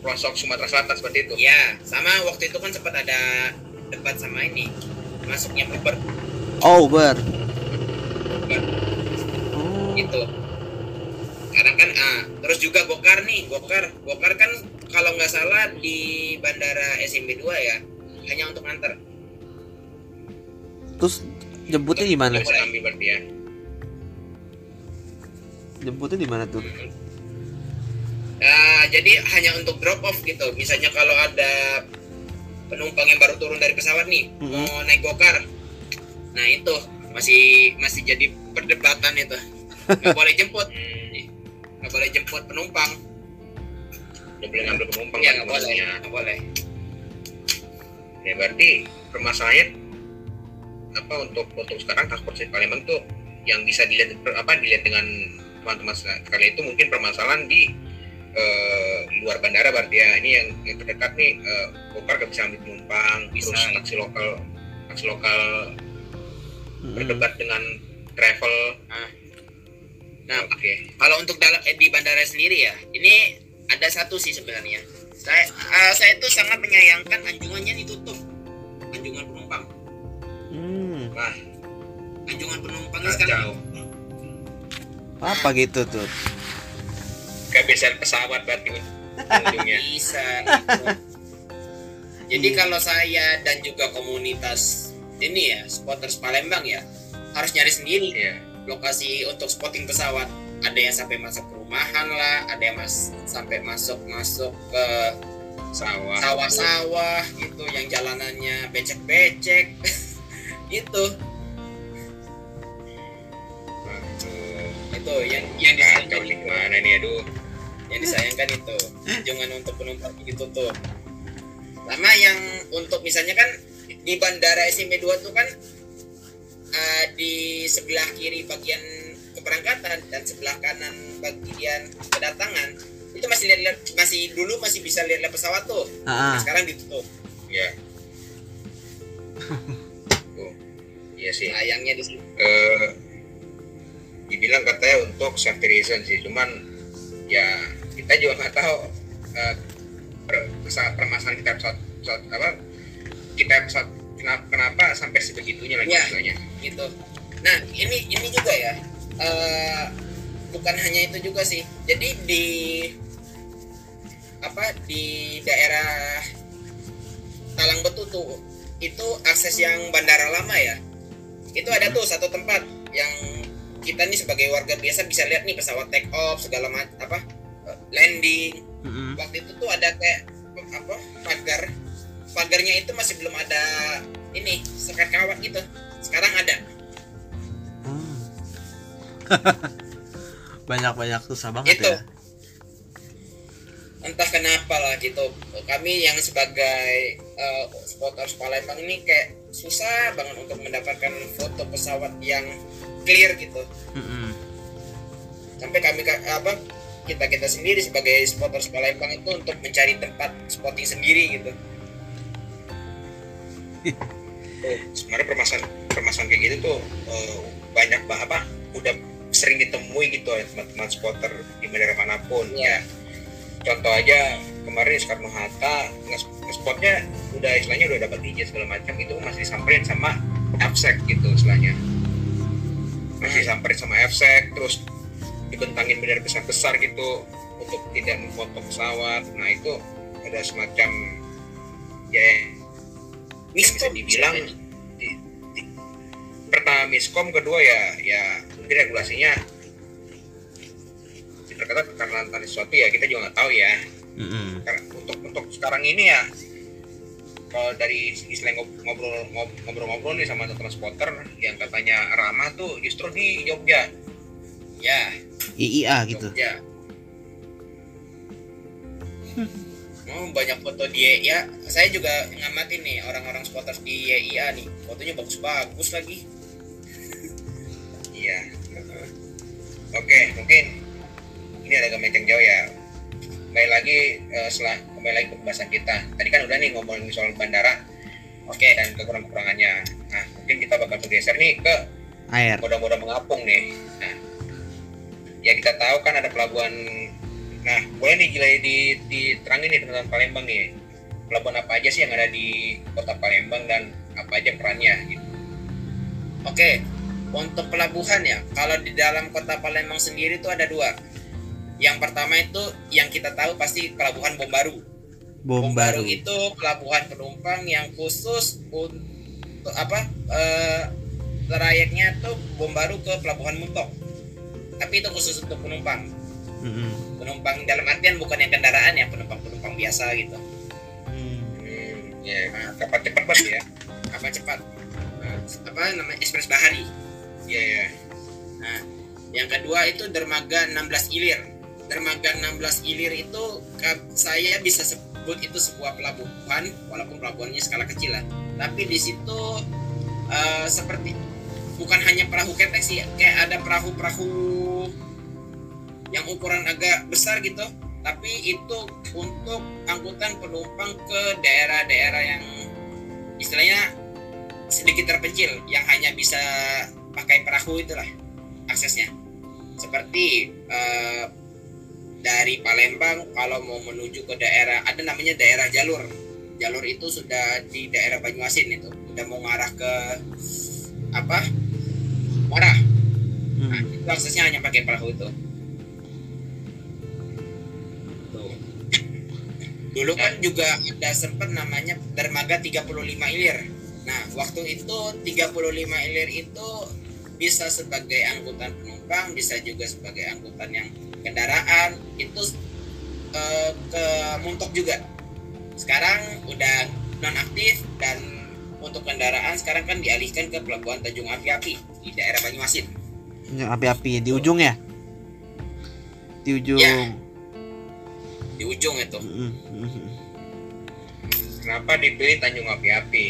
pelosok Sumatera Selatan seperti itu. Ya sama waktu itu kan sempat ada debat sama ini masuknya Uber. Oh Uber. Uber. Oh. gitu. Sekarang kan ah terus juga Gokar nih Gokar. Gokar kan kalau nggak salah di bandara SMB 2 ya hanya untuk nganter. Terus jemputnya di mana? Ya jemputnya di mana tuh Nah, jadi hanya untuk drop off gitu. Misalnya kalau ada penumpang yang baru turun dari pesawat nih, Mhm. mau naik gokar. Nah, itu masih masih jadi perdebatan itu. Nggak boleh jemput, (laughs) hmm, nggak boleh jemput penumpang. udah boleh ngambil penumpang kan nggak boleh, nggak boleh. ya berarti permasalahannya apa untuk untuk sekarang transportasi Palembang tuh yang bisa dilihat apa dilihat dengan teman-teman sekalian itu mungkin permasalahan di eh, luar bandara berarti ya ini yang, yang terdekat nih eh, Gokar gak bisa ambil penumpang Bisa. terus taksi lokal taksi lokal Mm-mm. berdebat dengan travel Nah, oke kalau untuk dalam eh, di bandara sendiri ya, ini ada satu sih sebenarnya. Saya eh, saya itu sangat menyayangkan anjungannya ditutup. Anjungan penumpang. Hmm, wah Anjungan penumpang sekarang apa gitu tuh kebiasaan pesawat berarti ujungnya (laughs) bisa. Gitu. Jadi Iya. kalau saya dan juga komunitas ini ya, spotters Palembang ya, harus nyari sendiri. Ya lokasi untuk spotting pesawat. Ada yang sampai masuk perumahan lah, ada yang mas sampai masuk masuk ke sawah. sawah-sawah gitu, yang jalanannya becek-becek, (laughs) itu itu yang yang disayangkan nih itu, gimana nih aduh yang disayangkan itu. Anjungan untuk penumpang ditutup. Sama yang untuk misalnya kan di bandara SMB 2 tuh kan eh, di sebelah kiri bagian keberangkatan dan sebelah kanan bagian kedatangan itu masih lihat masih dulu masih bisa lihat pesawat tuh. Ah, Nah, sekarang ditutup. Ya Tuh. iya sih. Sayangnya di situ. Eh dibilang katanya untuk safety reason sih. Cuman ya kita juga nggak tahu eh, per, masalah permasalahan kita pesawat, pesawat apa kita pesawat kenapa, kenapa sampai sebegitunya lagi Ya. gitu. Nah ini ini juga ya eh, bukan hanya itu juga sih. Jadi di apa di daerah Talang Betutu itu akses yang bandara lama ya. Itu ada tuh satu tempat yang kita nih sebagai warga biasa bisa lihat nih pesawat take off segala macam apa eh, landing mm-mm. waktu itu tuh ada kayak apa pagar pagarnya itu masih belum ada ini sekat kawat gitu sekarang ada Hmm. (laughs) banyak-banyak susah banget Itu. ya entah kenapa lah gitu kami yang sebagai uh, spotters Palembang ini kayak susah banget untuk mendapatkan foto pesawat yang clear gitu Mm-mm. sampai kami ka- apa kita kita sendiri sebagai spotters Palembang itu untuk mencari tempat spotting sendiri gitu sebenarnya permasalahan permasalahan kayak gitu tuh eh, banyak banget apa udah sering ditemui gitu ya teman-teman spotter di bandara mana pun Iya. ya contoh aja kemarin di Soekarno Hatta nge-spotnya udah istilahnya udah dapat izin segala macam itu masih disamperin sama FSEC gitu istilahnya masih disamperin sama FSEC terus dibentangin bendera besar-besar gitu untuk tidak memfoto pesawat. Nah itu ada semacam ya Miskom dibilang di- di- pertama miskom kedua ya ya mungkin regulasinya terkata karena tadi sesuatu ya kita juga nggak tahu ya. Mm-mm. karena untuk untuk sekarang ini ya kalau dari ngobrol ngob- ngobrol-ngobrol nih sama transporter yang katanya ramah tuh justru di Jogja Ya, IIA gitu Jogja. Oh, banyak foto di YIA. Saya juga ngamatin nih orang-orang spotter di YIA nih. Fotonya bagus-bagus lagi. iya oke mungkin ini ada agak jauh ya kembali lagi eh, setelah kembali lagi ke pembahasan kita tadi kan udah nih ngomongin soal bandara oke dan kekurangan-kekurangannya nah mungkin kita bakal bergeser nih ke air moda-moda mengapung nih. Nah, ya kita tahu kan ada pelabuhan. Nah, boleh nih gila di diterangin nih tentang Palembang nih. Pelabuhan apa aja sih yang ada di kota Palembang dan apa aja perannya gitu. Oke, untuk pelabuhan ya, kalau di dalam kota Palembang sendiri itu ada dua. Yang pertama itu yang kita tahu pasti pelabuhan Bom Baru. Bom baru itu pelabuhan penumpang yang khusus untuk apa? Eh, trayeknya tuh Bom Baru ke pelabuhan Muntok. Tapi itu khusus untuk penumpang. Mm-mm. Penumpang dalam artian bukan yang kendaraan ya, penumpang-penumpang biasa gitu. Hmm. Hmm, ya, kapan cepat banget ya. Apa cepat? Eh, apa namanya? Ekspres Bahari. Iya ya. Nah, yang kedua itu dermaga 16 ilir. Dermaga 16 ilir itu saya bisa sebut itu sebuah pelabuhan, walaupun pelabuhannya skala kecil lah. Tapi di situ eh, seperti bukan hanya perahu ketek sih, kayak ada perahu-perahu yang ukuran agak besar gitu. Tapi itu untuk angkutan penumpang ke daerah-daerah yang istilahnya sedikit terpencil, yang hanya bisa pakai perahu itulah aksesnya seperti eh, dari Palembang kalau mau menuju ke daerah ada namanya daerah jalur. Jalur itu sudah di daerah Banyuasin itu udah mau ngarah ke apa Muara. Nah, Hmm. itu aksesnya hanya pakai perahu itu. Tuh. dulu kan juga ada sempat namanya dermaga 35 ilir. Nah waktu itu 35 ilir itu bisa sebagai angkutan penumpang, bisa juga sebagai angkutan yang kendaraan itu eh, ke Muntok juga. Sekarang udah non aktif dan untuk kendaraan sekarang kan dialihkan ke pelabuhan Tanjung Api-Api di daerah Banyuasin. Api-api di ujung ya di ujung Ya. Di ujung itu. Kenapa dipilih Tanjung Api-Api?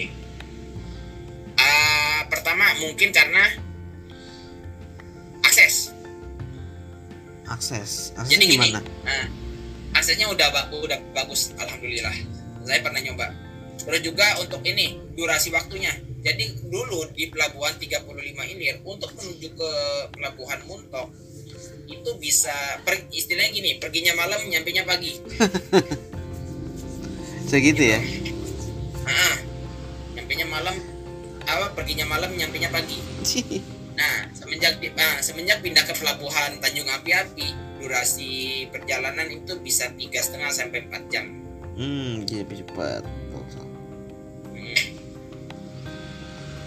Ah, pertama mungkin karena akses. akses akses Jadi gini, gimana nah, aksesnya udah udah bagus, alhamdulillah. Saya pernah nyoba. Terus juga untuk ini durasi waktunya. Jadi dulu di pelabuhan 35 ilir untuk menuju ke pelabuhan Muntok itu bisa per, istilahnya gini, perginya malam, nyampainya pagi. (laughs) segitu ya Ah, nyampainya malam, apa perginya malam, nyampainya pagi. (laughs) Nah, semenjak di- ah, semenjak pindah ke pelabuhan Tanjung Api-Api, durasi perjalanan itu bisa tiga setengah sampai 4 jam. hmm jadi lebih cepat Hmm.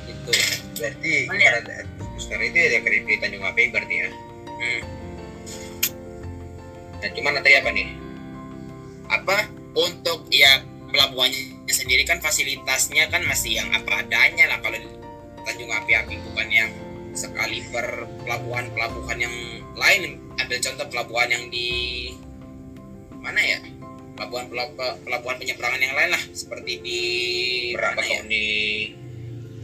Itu. Berarti ya? booster itu ya dari pilih Tanjung Api berarti ya. Hmm. Nah, cuman tadi apa nih? Apa untuk ya pelabuhannya sendiri kan fasilitasnya kan masih yang apa adanya lah kalau di Tanjung Api-Api bukan yang sekali per pelabuhan-pelabuhan yang lain. Ambil contoh pelabuhan yang di mana ya? Pelabuhan pelabuhan, pelabuhan penyeberangan yang lain lah seperti di Berapa ya? Tony?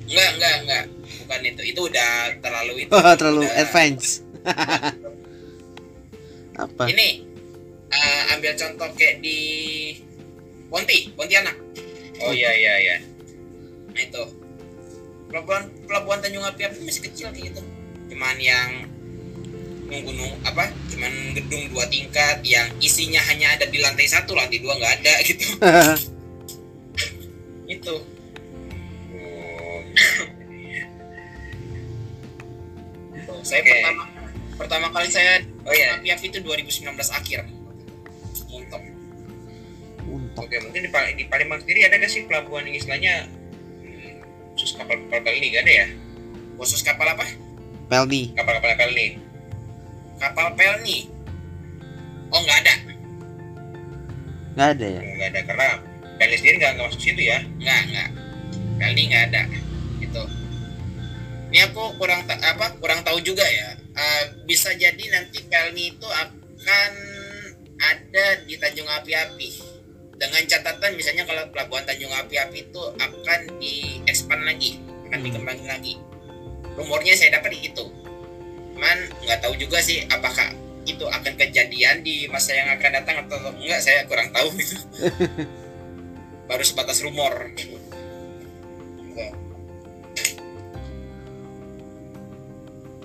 Enggak, enggak, enggak. Bukan itu. Itu udah terlalu itu. Wah, (laughs) terlalu Udah- advance (laughs) apa Ini eh, ambil contoh kayak di Ponti, Pontianak. Oh iya iya iya. Nah itu. Pelabuhan pelabuhan Tanjung Api-Api masih kecil kayak gitu. Cuman yang nunggu apa? Cuman gedung dua tingkat yang isinya hanya ada di lantai satu, lantai dua nggak ada (laughs) gitu. (laughs) itu. Oh, Saya Oke. pertama pertama kali saya oh iya. Api-Api itu 2019 akhir. Untuk untuk Oke, mungkin di, di Palembang sendiri ada nggak sih pelabuhan yang istilahnya khusus kapal-kapal ini gak ada ya? khusus kapal apa? Pelni. Kapal-kapal kali ini. Kapal Pelni. oh nggak ada? Nggak ada ya? Nggak ada karena Pelni sendiri nggak nggak masuk situ ya? Nggak nggak. Pelni nggak ada. Itu ini aku kurang ta- apa kurang tahu juga ya. Eh, bisa jadi nanti Pelni itu akan ada di Tanjung Api-Api dengan catatan misalnya kalau pelabuhan Tanjung Api-Api itu akan diekspan lagi akan Hmm. dikembangin lagi. Rumornya saya dapat itu. Cuman nggak tahu juga sih apakah itu akan kejadian di masa yang akan datang atau enggak saya kurang tahu itu (laughs) baru sebatas rumor.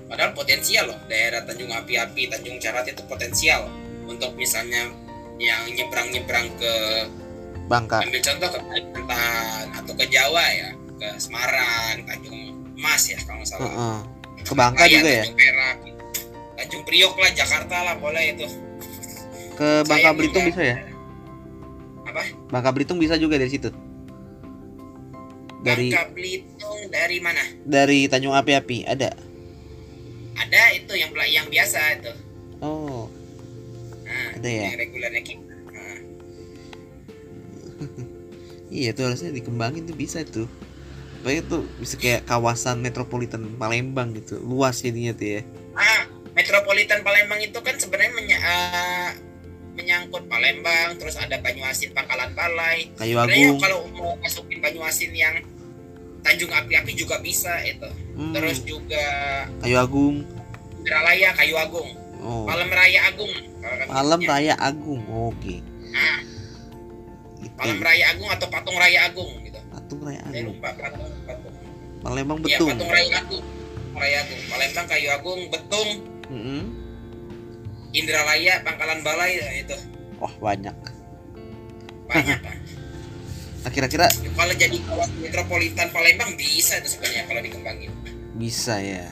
Padahal potensial loh daerah Tanjung Api-Api Tanjung Carat itu potensial. Untuk misalnya yang nyebrang-nyebrang ke Bangka. Ambil contoh ke Kalimantan atau ke Jawa ya ke Semarang Tanjung Mas ya kalau nggak salah. Heeh. ke Bangka Raya, juga ya? Tanjung Perak. Tanjung Priok lah Jakarta lah boleh itu. Ke Bangka Saya Belitung juga- bisa ya? Apa? Bangka Belitung bisa juga dari situ? Dari Bangka Belitung dari mana? Dari Tanjung Api-Api ada? Ada itu yang yang biasa itu Ada ya? yang regulernya kita Nah, iya (laughs) tuh harusnya dikembangin tuh bisa tuh. Pokoknya tuh bisa kayak kawasan metropolitan Palembang gitu luas jadinya tuh ya. Ah metropolitan Palembang itu kan sebenarnya menya- ah, menyangkut Palembang terus ada Banyuasin Pangkalan Balai. Kayu Agung. kalau mau masukin Banyuasin yang Tanjung Api-Api juga bisa itu. Hmm, terus juga Kayu Agung. Indralaya Kayu Agung. Oh. Palem Raya Agung Palem sebutnya. Raya Agung oke. Nah Itu. Palem Raya Agung atau Patung Raya Agung gitu. Patung Raya saya Agung. lupa patung patung Palembang Iya, betul Patung Raya Agung. Raya Agung. Palembang Kayu Agung Betung Mm-mm. Indralaya Pangkalan Balai ya, itu. Wah banyak. Banyak kan nah kira-kira kalau jadi kawasan metropolitan Palembang bisa itu sebenarnya kalau dikembangin. Bisa ya.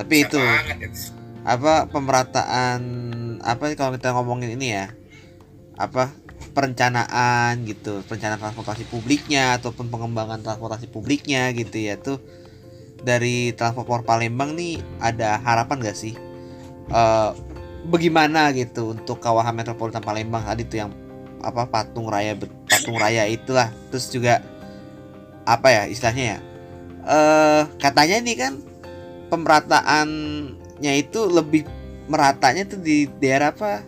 Tapi Bisa itu banget itu. apa pemerataan apa kalau kita ngomongin ini ya? Apa? Perencanaan gitu perencanaan transportasi publiknya ataupun pengembangan transportasi publiknya gitu ya tuh. Dari transport Palembang nih ada harapan gak sih? Eh bagaimana gitu untuk kawasan metropolitan Palembang? Tadi tuh yang apa patung raya patung raya itulah. Terus juga apa ya istilahnya ya? Eh katanya nih kan pemerataannya itu lebih meratanya tuh di daerah apa?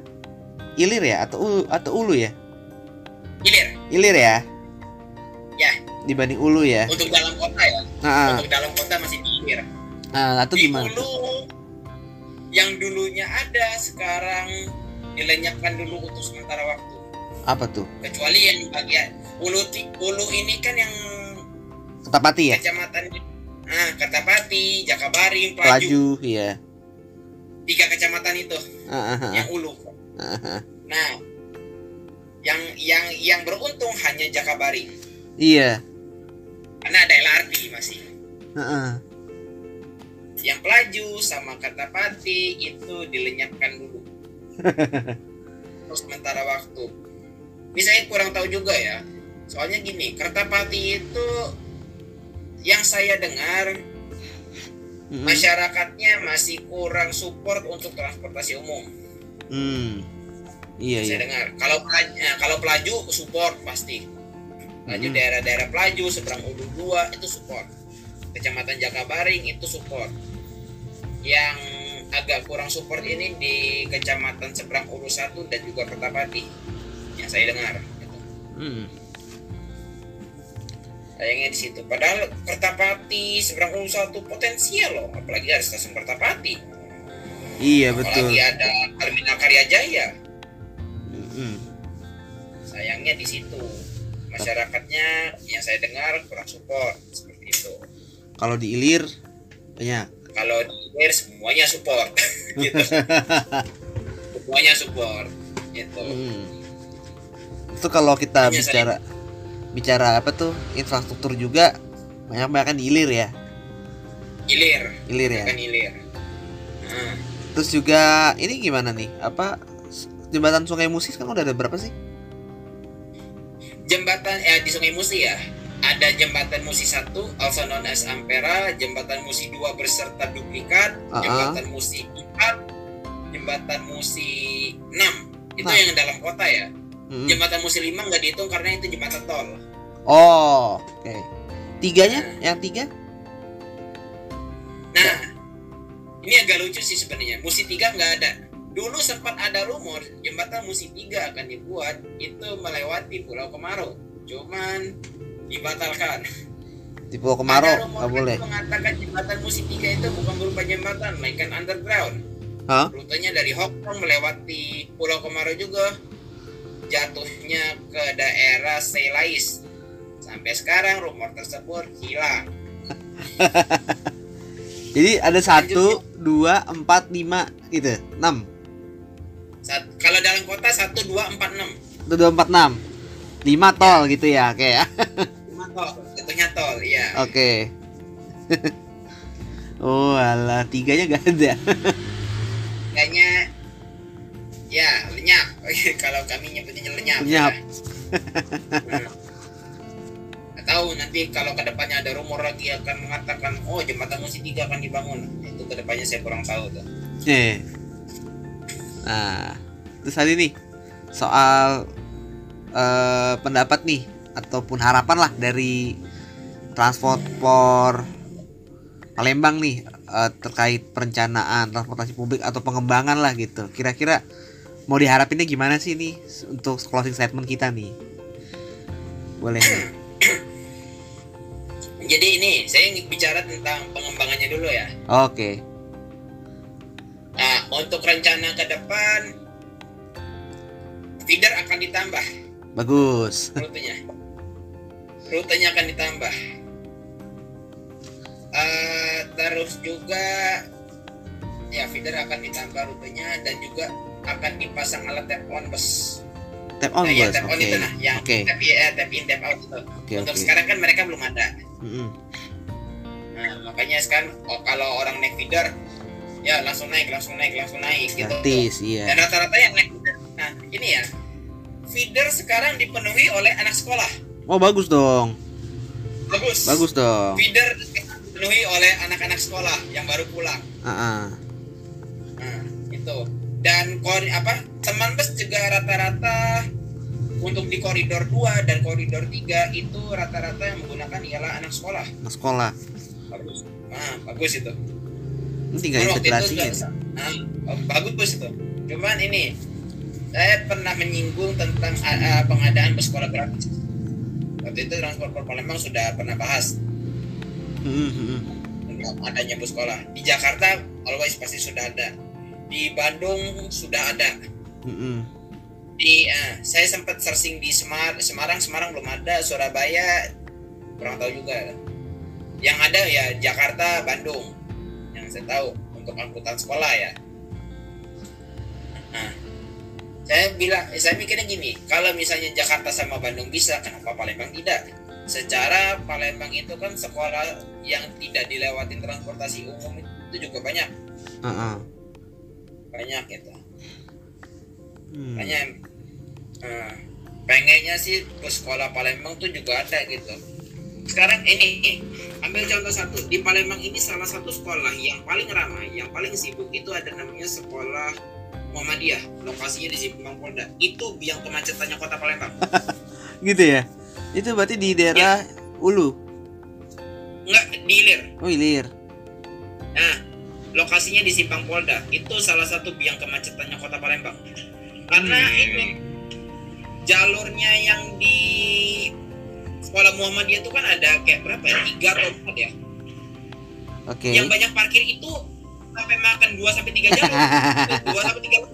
Ilir ya? Atau ulu atau ulu ya? Hilir ilir ya? Ya. dibanding ulu ya? Untuk dalam kota ya? Nah, untuk dalam kota masih di hilir nah atau di gimana hulu yang dulunya ada sekarang dilenyapkan dulu untuk sementara waktu. Apa tuh? Kecuali yang bagian hulu ti- hulu ini kan yang Ketapati ya? kecamatan nah Kertapati Jakabaring Pelaju Pelaju iya tiga kecamatan itu ah, yang hulu ah, ah. nah yang yang yang beruntung hanya Jakabaring iya. Karena ada LRT masih. Ah, ah. yang Pelaju sama Kertapati itu dilenyapkan dulu. (laughs) Untuk sementara waktu. Ini saya kurang tahu juga ya. Soalnya gini Kertapati itu yang saya dengar Mm-mm. masyarakatnya masih kurang support untuk transportasi umum Hmm. iya saya iya dengar kalau Pelaju, nah, kalau Pelaju support pasti Pelaju Mm-mm. daerah-daerah Pelaju seberang Ulu 2 itu support Kecamatan Jakabaring itu support yang agak kurang support ini di Kecamatan seberang Ulu 1 dan juga Kertapati yang saya dengar gitu. Hmm. Sayangnya di situ. Padahal Kertapati seberang Ulu 1 potensial loh. Apalagi ada stasiun Kertapati iya betul. apalagi ada Terminal Karya Jaya Mm-mm. sayangnya di situ. Masyarakatnya yang saya dengar kurang support. Seperti itu. Kalau di ilir banyak kalau di Hilir semuanya support. (laughs) Gitu. Semuanya support. Gitu. Hmm. itu kalau kita Hanya bicara bicara apa tuh? Infrastruktur juga banyak banyak di ilir ya? Hilir. Ilir ya? Kan Hilir. Nah, terus juga ini gimana nih? Apa jembatan Sungai Musi kan udah ada berapa sih? Jembatan eh di Sungai Musi ya? Ada jembatan Musi 1 also known as Ampera jembatan Musi 2 berserta duplikat Ah, ah. jembatan Musi 4 jembatan Musi 6 itu Nah. yang dalam kota ya Mm-mm. jembatan Musi 5 nggak dihitung karena itu jembatan tol Oh, oke. Tiganya? Yang tiga? nah ini agak lucu sih sebenarnya Musi 3 nggak ada dulu sempat ada rumor jembatan Musi 3 akan dibuat itu melewati Pulau Kemaro cuman dibatalkan Di Pulau Kemaro nggak boleh. yang mengatakan jembatan Musi 3 itu bukan berupa jembatan melainkan underground Hah? rutenya dari Hong Kong melewati Pulau Kemaro juga jatuhnya ke daerah Seilais sampai sekarang rumor tersebut hilang. (laughs) Jadi ada satu, dua, empat, lima, gitu, enam, Sat- kalau dalam kota 1 2 4 6 satu, dua, empat, enam, lima tol gitu ya, oke ya, (laughs) Cuma tol jatuhnya tol iya. Oke. (laughs) oh, alah, tiganya gak ada. kayaknya ya lenyap (laughs) kalau kami nyebutnya lenyap Lenyap. Hmm. Nggak tahu nanti kalau ke depannya ada rumor lagi akan mengatakan oh jembatan Musi 3 akan dibangun itu ke depannya saya kurang tahu tuh Oke. Nah, terus tadi nih soal eh, pendapat nih ataupun harapan lah dari transport Palembang nih eh, terkait perencanaan transportasi publik atau pengembangan lah gitu. Kira-kira mau diharapinnya gimana sih nih untuk closing statement kita nih? Boleh. jadi ini saya ingin bicara tentang pengembangannya dulu ya Oke. nah untuk rencana ke depan feeder akan ditambah Bagus. rutenya rutenya akan ditambah Eh, terus juga ya feeder akan ditambah rutenya dan juga akan dipasang alat tap on bus Tap on Nah, ya, bos. tap on Oke. itu nah yang Oke. tap, ya, tap in tap out itu Oke untuk oke. sekarang kan mereka belum ada Mm-mm. nah makanya sekarang oh, kalau orang naik feeder ya langsung naik langsung naik langsung naik gitu Gratis, iya. dan rata-rata yang naik feeder nah ini ya feeder sekarang dipenuhi oleh anak sekolah Oh bagus dong. bagus Bagus dong. feeder dipenuhi oleh anak-anak sekolah yang baru pulang Ah, ah. nah itu dan kor apa teman bus juga rata-rata untuk di koridor 2 dan koridor 3 itu rata-rata yang menggunakan ialah anak sekolah. Anak sekolah. bagus. Nah bagus itu. Ini tinggal itu integrasinya. juga- nah, bagus itu. Cuman ini saya pernah menyinggung tentang uh, pengadaan bus sekolah gratis. Waktu itu transport Palembang sudah pernah bahas. Mm, mm, mm. tentang adanya bus sekolah. Di Jakarta always pasti sudah ada di Bandung sudah ada. Mm, mm. di eh, saya sempat searching di Semar Semarang Semarang belum ada Surabaya kurang tahu juga. Yang ada ya Jakarta Bandung. Yang saya tahu untuk angkutan sekolah ya. Nah saya bilang saya mikirnya gini kalau misalnya Jakarta sama Bandung bisa kenapa Palembang tidak? Secara Palembang itu kan sekolah yang tidak dilewatin transportasi umum itu juga banyak. Ah, ah. Banyak gitu Hmm. Makanya eh, pengennya sih bus sekolah Palembang tuh juga ada gitu. Sekarang ini ambil contoh satu di Palembang ini salah satu sekolah yang paling ramai, yang paling sibuk itu ada namanya sekolah Muhammadiyah. Lokasinya di Simpang Polda. Itu biang kemacetannya kota Palembang. (laughs) Gitu ya. Itu berarti di daerah Ulu. Enggak di Ilir. Oh, Ilir. Nah, lokasinya di Simpang Polda. Itu salah satu biang kemacetannya kota Palembang. Karena ini jalurnya yang di sekolah Muhammadiyah itu kan ada kayak berapa ya? Tiga atau empat ya. Oke. Yang banyak parkir itu sampai makan 2 sampai 3 jalur. 2 sampai 3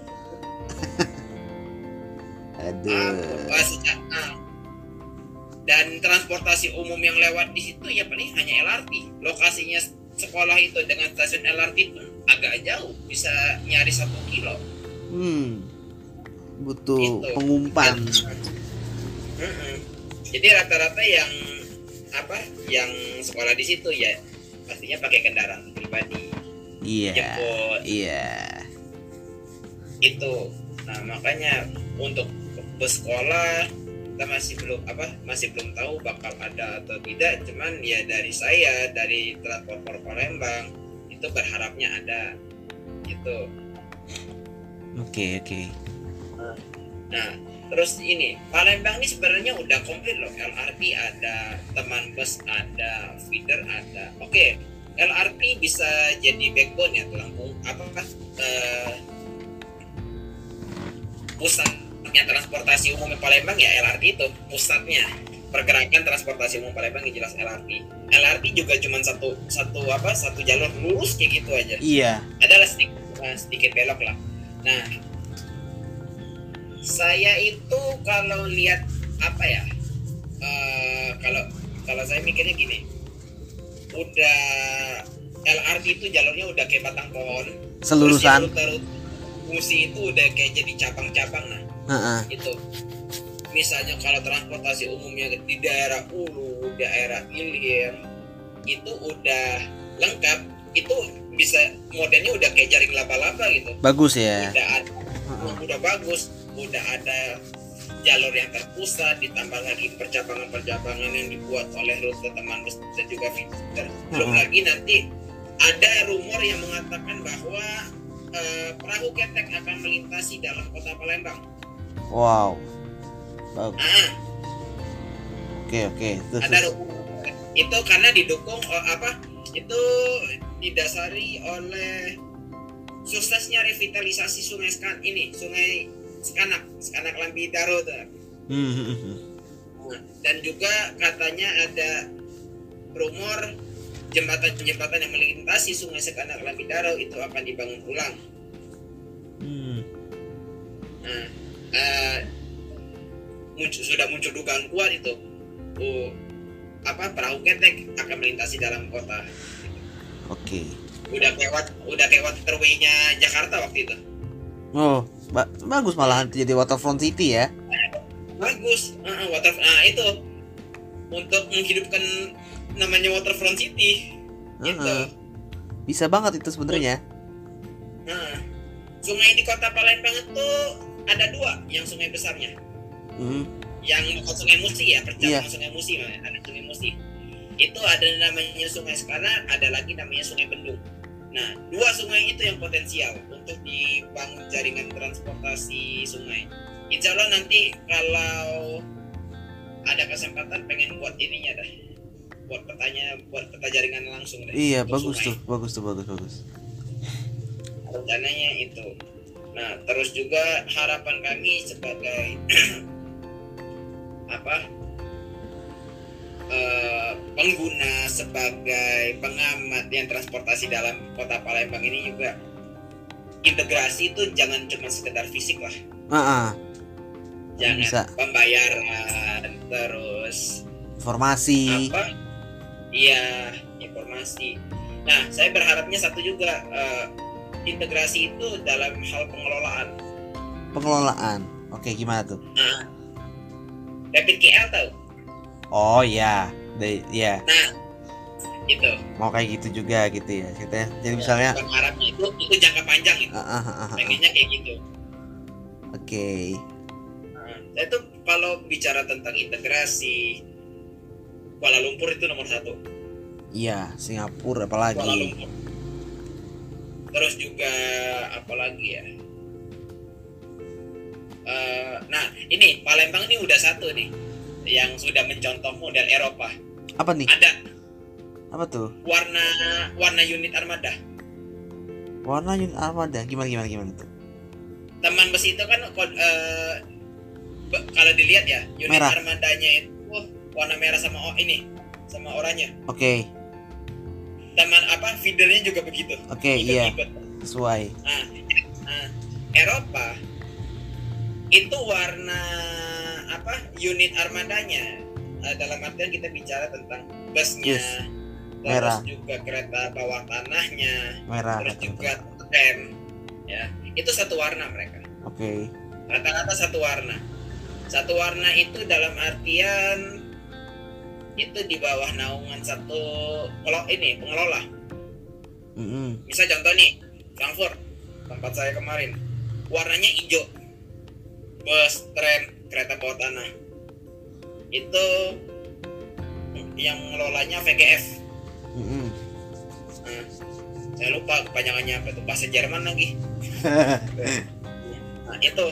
Aduh. bahasanya. Nah. Dan transportasi umum yang lewat di situ ya paling hanya LRT. Lokasinya sekolah itu dengan stasiun LRT pun agak jauh, bisa nyaris satu kilo. Hmm. Butuh Gitu. pengumpan. Jadi rata-rata yang apa yang sekolah di situ ya pastinya pakai kendaraan pribadi Iya. jemput Iya. itu. Nah makanya untuk bus sekolah kita masih belum apa masih belum tahu bakal ada atau tidak. Cuman ya dari saya dari transport Palembang itu berharapnya ada gitu. Oke oke. Nah, terus ini Palembang ini sebenarnya udah komplit loh. LRT ada, teman bus ada, feeder ada. Oke, LRT bisa jadi backbone ya tulang apa kan eh, pusatnya transportasi umum Palembang ya LRT itu pusatnya pergerakan transportasi umum Palembang yang jelas LRT. LRT juga cuma satu satu apa satu jalur lurus kayak gitu aja Iya. adalah sedikit, eh, sedikit belok lah. Nah, saya itu kalau lihat apa ya, eh, kalau kalau saya mikirnya gini, udah LRT itu jalurnya udah kayak batang pohon, Selurusan. terus fungsi itu udah kayak jadi cabang-cabang nah Heeh. itu. Misalnya kalau transportasi umumnya di daerah Ulu, daerah Ilir, itu udah lengkap, itu bisa modelnya udah kayak jaring laba-laba gitu Bagus ya. udah ada Heeh. udah bagus udah ada jalur yang terpusat ditambah lagi percabangan-percabangan yang dibuat oleh rute teman bus dan juga feeder belum Mm-mm. lagi nanti ada rumor yang mengatakan bahwa eh, perahu ketek akan melintasi dalam kota Palembang Wow. Bagus. Oke oke. Terus. ada terus. rumor itu karena didukung oh, apa itu didasari oleh suksesnya revitalisasi sungai Skan ini sungai Skanak Skanak Lambidaro tuh Hmm, hmm, hmm. Nah, dan juga katanya ada rumor jembatan-jembatan yang melintasi sungai Sekanak Lambidaro itu akan dibangun ulang. Hmm. Nah, eh, muncul, sudah muncul dugaan kuat itu. Oh, apa perahu ketek akan melintasi dalam kota. Oke. Udah lewat, udah lewat terway-nya Jakarta waktu itu. Oh, ba- bagus malahan jadi waterfront city ya. Bagus, Ah, water, nah itu untuk menghidupkan namanya waterfront city. Gitu. Heeh. Bisa banget itu sebenarnya. Nah, sungai di kota Palembang itu ada dua yang sungai besarnya. Hmm. Yang sungai Musi ya, percabangan Iya. sungai Musi, ada sungai Musi. Itu ada namanya sungai Sekana, ada lagi namanya sungai Bendung. Nah, dua sungai itu yang potensial untuk dibangun jaringan transportasi sungai. Insya Allah nanti kalau ada kesempatan pengen buat ininya dah, buat petanya, buat peta jaringan langsung deh. Iya, bagus sungai. tuh. Bagus tuh, bagus bagus. rencananya itu. Nah, terus juga harapan kami sebagai (clears throat) apa eh, pengguna sebagai pengamat yang transportasi dalam kota Palembang ini juga integrasi itu jangan cuma sekedar fisik lah, Heeh. jangan Bisa. pembayaran terus Informasi. apa iya informasi nah saya berharapnya satu juga eh, integrasi itu dalam hal pengelolaan Pengelolaan. Oke, gimana tuh? nah rapid KL tahu Oh iya. De- ya, nah itu mau kayak gitu juga gitu ya. Kita jadi misalnya berharapnya itu itu jangka panjang itu Ah, ah, ah, ah. pengennya kayak gitu Oke. nah, saya tuh kalau bicara tentang integrasi Kuala Lumpur itu nomor satu Iya, Singapura Kuala apalagi. Lumpur terus juga apalagi ya Eh, nah ini Palembang ini udah satu nih yang sudah mencontoh model Eropa Apa nih? ada Apa tuh? warna warna unit armada Warna unit armada. Gimana gimana gimana tuh? teman bus itu kan be- kalau dilihat ya unit Merah. armadanya itu warna merah sama oh, ini sama oranye Oke. Teman apa feedernya juga begitu Oke, Ikut- iya, ikut. sesuai. Nah, nah, Eropa itu warna apa unit armadanya Eh, dalam artian kita bicara tentang busnya Yes. terus Merah. juga kereta bawah tanahnya Merah. terus juga tram ya itu satu warna mereka Oke. rata-rata satu warna satu warna itu dalam artian itu di bawah naungan satu kalau ini pengelola. Mm-mm. misal contoh nih Frankfurt tempat saya kemarin. Warnanya hijau. Bus tram kereta bawah tanah. Itu yang mengelolanya VGF Mm-mm. Nah, saya lupa kepanjangannya apa itu bahasa Jerman lagi. (laughs) Nah itu.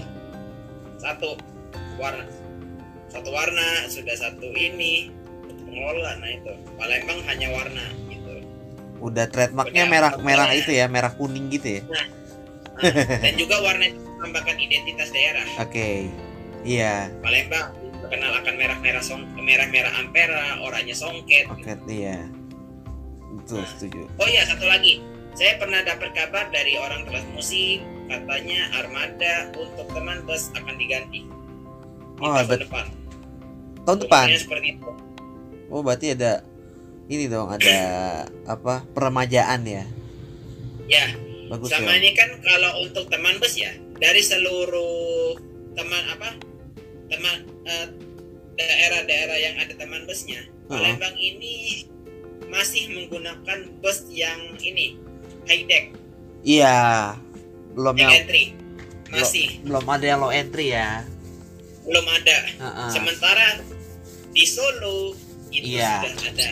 Satu warna. Satu warna sudah satu ini pengelola nah itu Palembang hanya warna gitu Udah trademarknya merah merah ya? itu ya, merah kuning gitu ya. (laughs) Nah, dan juga warna itu menambahkan identitas daerah Oke. Iya. Palembang terkenal akan merah-merah song merah-merah ampera oranye songket Oke, iya. Betul, setuju. oh iya satu lagi saya pernah dapat kabar dari orang transmusi katanya armada untuk teman bus akan diganti di Oh, tahun bet- depan Tahun depan. Seperti itu Oh, berarti ada ini dong, ada apa? Peremajaan ya. ya Bagus sama ya. ini kan kalau untuk teman bus ya dari seluruh teman apa teman eh, daerah-daerah yang ada teman busnya Oh. Palembang ini masih menggunakan bus yang ini high deck Iya. Belum yang entry masih belum ada yang low entry ya. belum ada Heeh. sementara di Solo itu Iya. sudah ada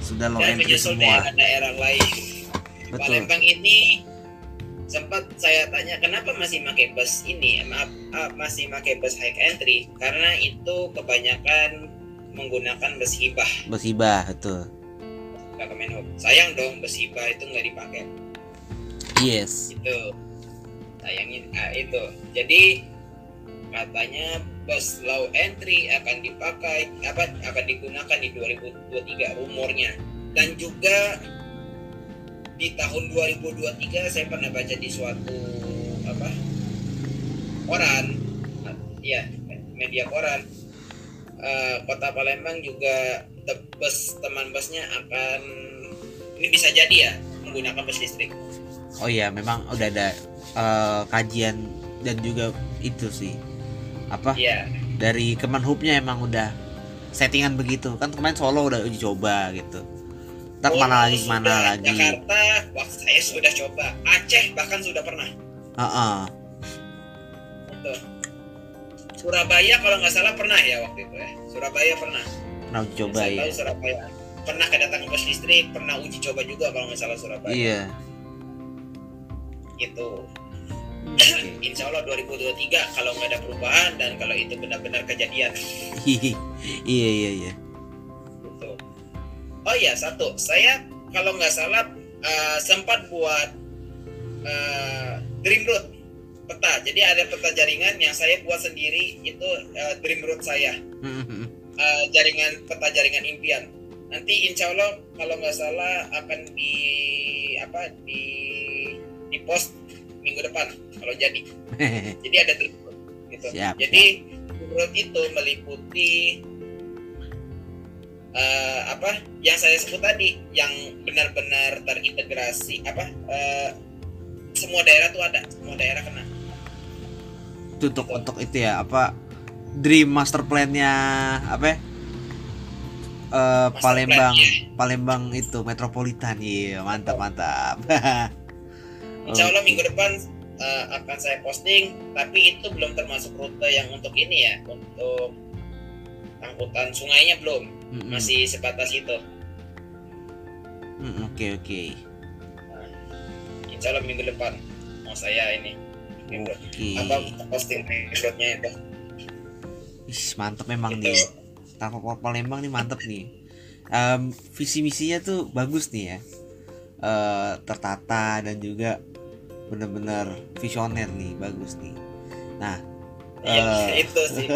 Sudah low dan entry semua. daerah-daerah lain Betul. Palembang ini sempat saya tanya kenapa masih pakai bus ini maaf ah, masih pakai bus high entry karena itu kebanyakan menggunakan bus hibah Musibah, betul. Pak Kemenhub sayang dong bus hibah itu nggak dipakai Yes. itu sayangin ah, itu jadi katanya bus low entry akan dipakai apa akan digunakan di 2023 rumornya dan juga di tahun 2023 saya pernah baca di suatu apa koran ya media koran eh, kota Palembang juga bus teman busnya akan ini bisa jadi ya menggunakan bus listrik Oh iya, memang udah ada eh, kajian dan juga itu sih. Apa? ya Dari Kemenhubnya emang udah settingan begitu. Kan kemarin Solo udah uji coba gitu. Ntar Oh, mana lagi sudah. mana lagi. Jakarta, wah saya sudah coba. Aceh bahkan sudah pernah. Heeh. Itu. Surabaya kalau nggak salah pernah ya waktu itu ya. Surabaya pernah. Pernah uji coba saya ya. tahu Surabaya. Pernah kedatangan bus listrik, pernah uji coba juga kalau nggak salah Surabaya. Iya. Gitu. Insya Allah 2023 kalau nggak ada perubahan dan kalau itu benar-benar kejadian. iya iya iya. Gitu. Oh iya satu, saya kalau nggak salah eh, sempat buat eh, Dream Road peta. Jadi ada peta jaringan yang saya buat sendiri itu eh, Dream Road saya. Eh, jaringan peta jaringan impian. Nanti insya Allah kalau nggak salah akan di apa di di post minggu depan kalau jadi. (laughs) Jadi ada Road gitu. Siap, Jadi Road itu meliputi eh, apa yang saya sebut tadi yang benar-benar terintegrasi apa eh, semua daerah tuh ada semua daerah kena itu untuk untuk itu ya apa dream master plan-nya apa ya? Master Palembang plan-nya. Palembang itu metropolitan iya mantap mantap (laughs) Insya Allah minggu depan eh, akan saya posting tapi itu belum termasuk rute yang untuk ini ya untuk angkutan sungainya belum. Mm-mm. masih sebatas itu. Mm, oke oke. Insya Allah minggu depan mau saya ini. Oke. Apa posting roadnya itu? Ih, mantep memang Itu. nih. Tapak Palembang nih mantep nih. Em, visi misinya tuh bagus nih ya. Eh, tertata dan juga bener-bener visioner nih bagus nih. Nah ya, eh, (laughs) itu sih (laughs)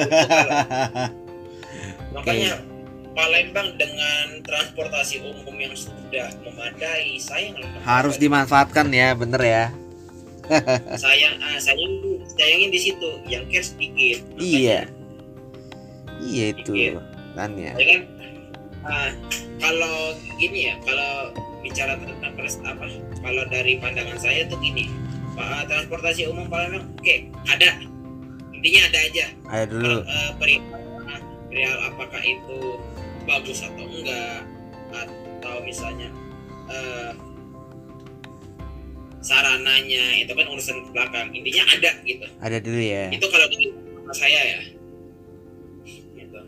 makanya Palembang dengan transportasi umum yang sudah memadai sayang harus dimanfaatkan ya bener ya. (laughs) Sayang ah, sayang sayangin di situ yang care sedikit Iya. iya itu kan ya kan? Ah, kalau gini ya kalau bicara tentang pres apa? Kalau dari pandangan saya tuh gini Transportasi umum Palembang oke ada. Intinya ada aja. Ayo dulu. Eh, perihal perihal apakah itu bagus atau enggak atau misalnya eh, sarananya itu kan urusan belakang. Intinya ada gitu. Ada dulu ya. Itu kalau menurut saya ya. Gitu.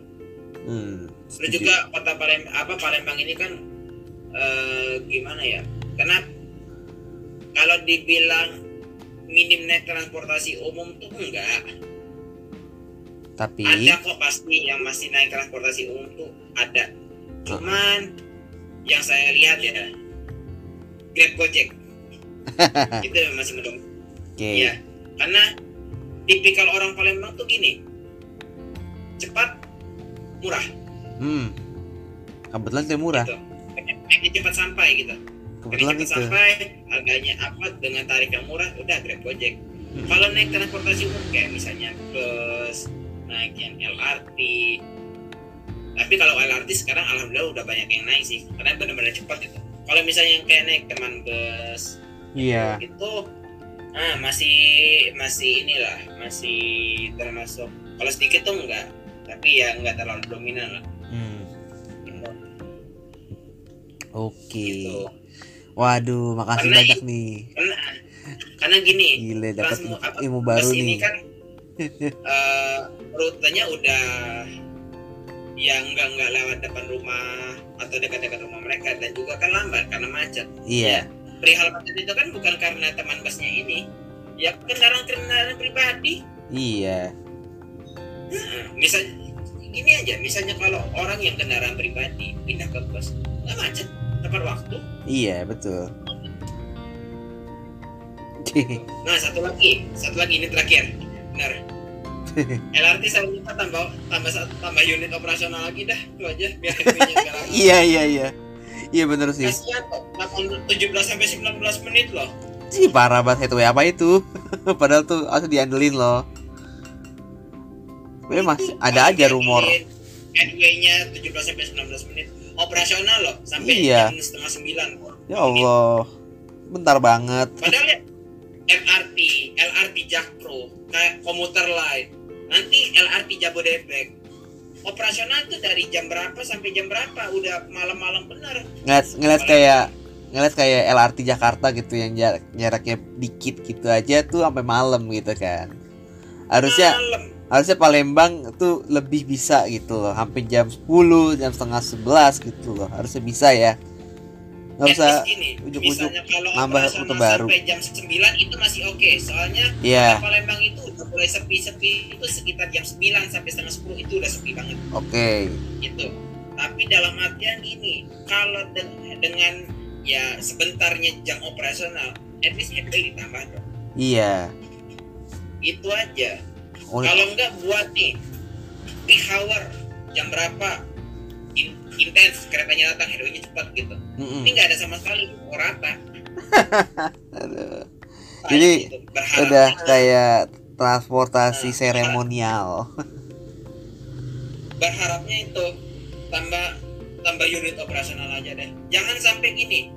hmm, Terus juga kota Palembang apa Palembang ini kan eh, gimana ya? Karena kalau dibilang minim naik transportasi umum tuh enggak Tapi ada kok pasti yang masih naik transportasi umum tuh ada cuman yang saya lihat ya Grab Gojek (laughs) itu masih mendong oke. Iya, karena tipikal orang Palembang tuh gini, cepat, murah, Hmm. Kebetulan itu murah. gitu. Cepat sampai gitu. Kebetulan itu. sampai, harganya apa dengan tarif yang murah, udah Grab Gojek. Hmm. Kalau naik transportasi umum kayak misalnya bus, naik yang LRT. Tapi kalau LRT sekarang alhamdulillah udah banyak yang naik sih, karena benar-benar cepat gitu. Kalau misalnya yang kayak naik teman bus, Iya. itu ah masih masih inilah masih termasuk kalau sedikit tuh enggak tapi ya enggak terlalu dominan lah Hmm. gitu. Oke. Gitu. Waduh, makasih Karena banyak nih. karena karena gini Gile dapat Transmo- apa, ilmu baru nih. kan (laughs) eh, rutenya udah ya enggak enggak lewat depan rumah atau dekat-dekat rumah mereka dan juga kan lambat karena macet Iya. perihal macet itu kan bukan karena teman busnya ini ya kendaraan kendaraan pribadi Iya. Nah, misal gini aja, misalnya kalau orang yang kendaraan pribadi pindah ke bus, nggak macet, tepat waktu. Iya, betul. (laughs) Nah satu lagi, satu lagi ini terakhir, benar. (laughs) LRT saya minta tambah tambah tambah unit operasional lagi dah, itu aja biar. (laughs) Iya, iya, iya. Iya bener sih. Kasihan kok, 8 17 sampai 19 menit loh. Sih parah banget headway apa itu? Padahal tuh harus diandelin loh. Masih ada aja rumor. Headway-nya 17 sampai 19 menit. Operasional loh, sampai Iya. jam setengah sembilan. kok. Ya Allah. Bentar banget. Padahal ya MRT, LRT Jakpro, kayak komuter lain. Nanti LRT Jabodebek. Operasional tuh dari jam berapa sampai jam berapa? Udah malam-malam bener. Ngeliat, ngeliat kayak ngeliat kayak LRT Jakarta gitu yang jarak, jaraknya dikit gitu aja tuh sampai malam gitu kan. Harusnya Malam. Harusnya Palembang tuh lebih bisa gitu loh, sampai jam 10, jam setengah 11 gitu loh. Harusnya bisa ya. Nggak usah ujuk-ujuk nambah rute baru. sampai jam 9 itu masih oke. Soalnya Iya, Palembang itu udah mulai sepi-sepi itu sekitar jam 9 sampai setengah 10 itu udah sepi banget. oke. gitu tapi dalam artian gini kalau de- dengan ya sebentarnya jam operasional at least headway ditambah dong Iya. itu aja Oh, kalau enggak buat nih peak hour jam berapa in- intens keretanya datang headway-nya cepat gitu mm-mm. ini nggak ada sama sekali oh, rata (laughs) Jadi, gitu. berharap Udah kayak transportasi Nah, seremonial. berharapnya itu tambah tambah unit operasional aja deh jangan sampai gini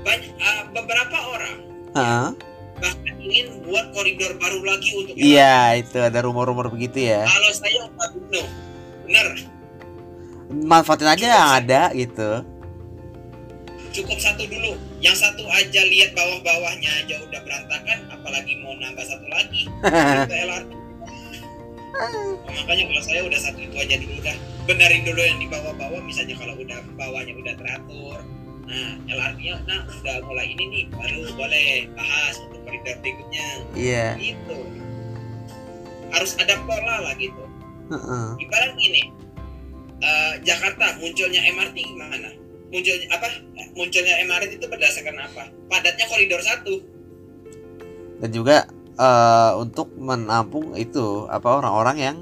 banyak ah, beberapa orang Hah? Bahkan ingin buat koridor baru lagi untuk Iya, itu ada rumor-rumor begitu ya. kalau saya nggak bunuh bener Manfaatin aja yang ada gitu. cukup satu dulu. Yang satu aja lihat bawah-bawahnya aja udah berantakan apalagi mau nambah satu lagi. Itu (laughs) LRT Oh, makanya kalau saya udah satu itu aja dulu dah. Benerin dulu yang di bawah-bawah misalnya kalau udah bawahnya udah teratur nah LRT-nya nah udah mulai ini nih baru boleh bahas untuk koridor berikutnya. Iya. gitu. Harus ada pola lah gitu. Heeh. ibarat gini eh, Jakarta munculnya MRT gimana? Munculnya apa? Munculnya MRT itu berdasarkan apa? Padatnya koridor satu. Dan juga eh, untuk menampung itu apa orang-orang yang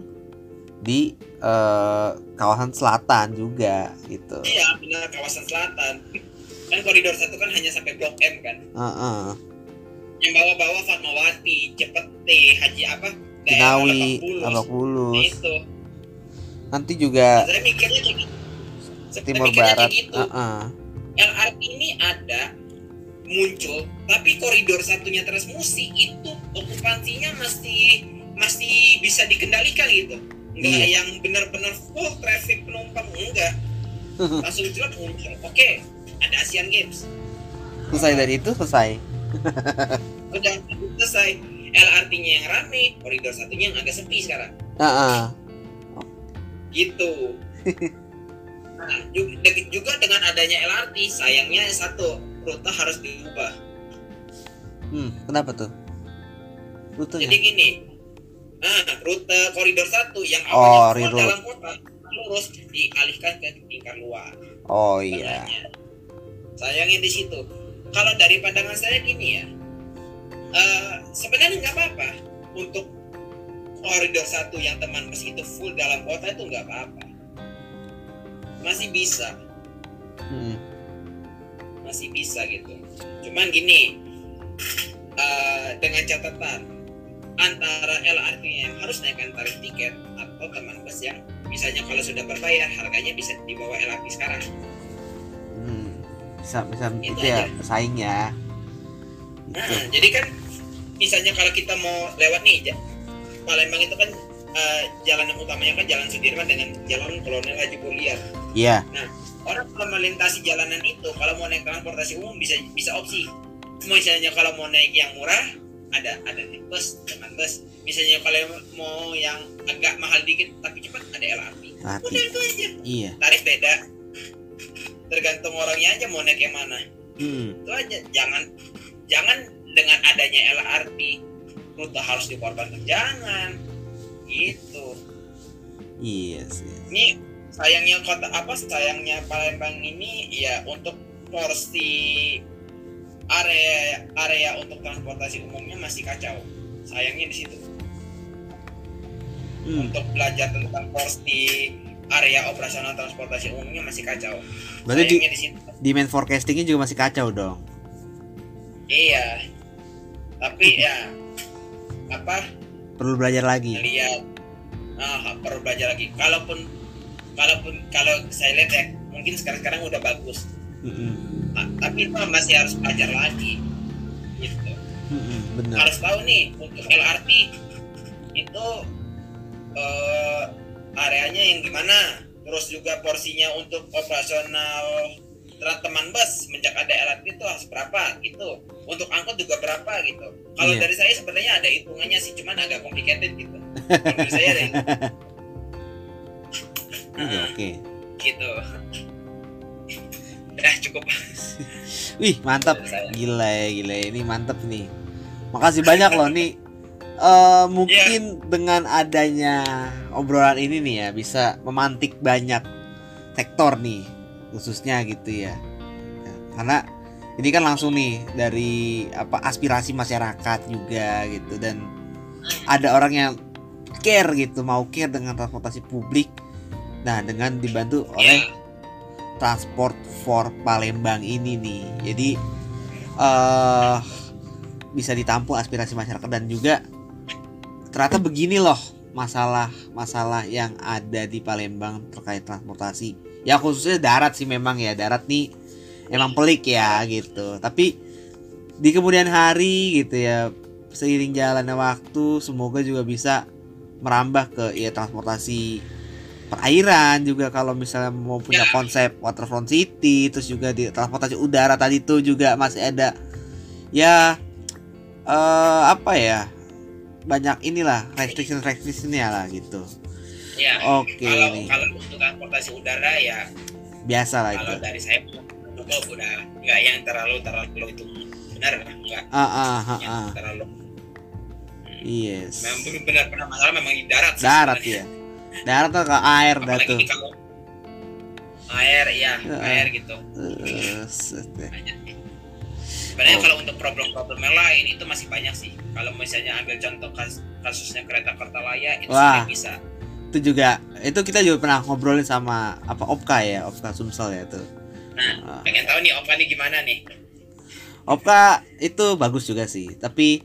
di eh, kawasan selatan juga gitu. iya benar kawasan selatan kan koridor satu kan hanya sampai blok M kan? Heeh. yang bawah-bawah Fatmawati Cepete Haji apa? Kinawi, Lebak Bulus itu. Nanti juga saya mikirnya kayak gitu. Timur Barat. kayak gitu. Heeh. LRT ini ada muncul tapi koridor satunya Transmusi itu okupansinya masih masih bisa dikendalikan gitu. Enggak Iya. yang benar-benar full traffic penumpang enggak (laughs) langsung jelas muncul. Oke ada Asian Games Selesai dari itu selesai. (laughs) udah selesai LRT-nya yang rame koridor satunya yang agak sepi sekarang Heeh. gitu (laughs) nah juga, dengan adanya LRT sayangnya satu rute harus diubah Hmm, kenapa tuh? rutenya Jadi gini, ah, rute koridor satu yang Oh, awalnya reroute. dalam kota lurus dialihkan ke lingkar luar. oh iya Sebenarnya. Sayangnya di situ. Kalau dari pandangan saya gini ya, eh, sebenarnya nggak apa-apa untuk koridor satu yang teman bus itu full dalam kota itu nggak apa-apa, masih bisa, Mm. masih bisa gitu. Cuman gini, eh, dengan catatan antara LRT yang harus naikkan tarif tiket atau teman bus yang misalnya kalau sudah berbayar harganya bisa di bawah LRT sekarang. Bisa bisa Itu itu ya aja. bersaing ya Gitu. Nah, jadi kan misalnya kalau kita mau lewat nih Palembang itu kan eh, jalan yang utamanya kan jalan Sudirman dengan jalan Kolonel Haji Poliar. iya Orang kalau melintasi jalanan itu kalau mau naik transportasi umum bisa bisa opsi. Misalnya kalau mau naik yang murah ada ada naik bus dengan bus. Misalnya kalau mau yang agak mahal dikit tapi cepat ada LRT. Udah itu aja. iya Tarif beda. Tergantung orangnya aja mau naik yang mana. Hmm. itu aja jangan jangan dengan adanya LRT rute harus dikorbankan. Jangan. Gitu. Iya sih. Ini sayangnya kota apa sayangnya Palembang ini ya untuk porsi area area untuk transportasi umumnya masih kacau. Sayangnya di situ. Hmm. untuk belajar tentang porsi area operasional transportasi umumnya masih kacau. Berarti di di situ demand forecastingnya juga masih kacau dong. Iya. Tapi (laughs) ya apa? Perlu belajar lagi. Lihat. Ah perlu belajar lagi. Kalaupun kalaupun kalau saya lihat ya mungkin sekarang sekarang udah bagus. Mm-mm. Ah, tapi itu masih harus belajar lagi. Gitu. Mm-mm, bener harus tahu nih untuk LRT itu eh, areanya yang gimana? Terus juga porsinya untuk operasional teman bus menjak ada LRT itu harus berapa gitu. Untuk angkot juga berapa gitu. Kalau Iya. dari saya sebenarnya ada hitungannya sih cuman agak complicated gitu. Saya ada (laughs) Iya, oke. Gitu. Udah cukup. Wih mantap. Gila ya gila ya. ini mantap nih. Makasih banyak loh nih eh mungkin dengan adanya obrolan ini nih ya bisa memantik banyak sektor nih khususnya gitu ya. Ya, karena ini kan langsung nih dari apa aspirasi masyarakat juga gitu dan ada orang yang care gitu mau care dengan transportasi publik. Nah dengan dibantu oleh ya Transport for Palembang ini nih. Jadi eh bisa ditampung aspirasi masyarakat dan juga ternyata begini loh masalah-masalah yang ada di Palembang terkait transportasi. Ya khususnya darat sih memang ya darat nih emang pelik ya gitu. Tapi di kemudian hari gitu ya seiring jalannya waktu semoga juga bisa merambah ke ya transportasi perairan juga kalau misalnya mau punya Ya. konsep waterfront city terus juga di transportasi udara tadi tuh juga masih ada ya eh apa ya banyak inilah restriction restrictionnya lah gitu. Ya oke. kalau nih kalau untuk transportasi udara ya biasa lah itu. kalau dari saya cukup udah nggak yang terlalu terlalu itu benar nggak. Ah ah ah, yang ah. terlalu. Yes. Memang benar-benar masalah memang di darat sih darat sebenarnya. ya darat tuh ke air dah tuh. kalau air ya Heeh. air gitu. banyak sih. Sebenarnya Oh. kalau untuk problem-problem yang lain itu masih banyak sih kalau misalnya ambil contoh kas- kasusnya kereta Kertalaya itu Wah. bisa itu juga itu kita juga pernah ngobrolin sama apa Opka ya Opka Sumsel ya tuh nah Ah. pengen tahu nih Oka nih gimana nih Opka itu bagus juga sih, tapi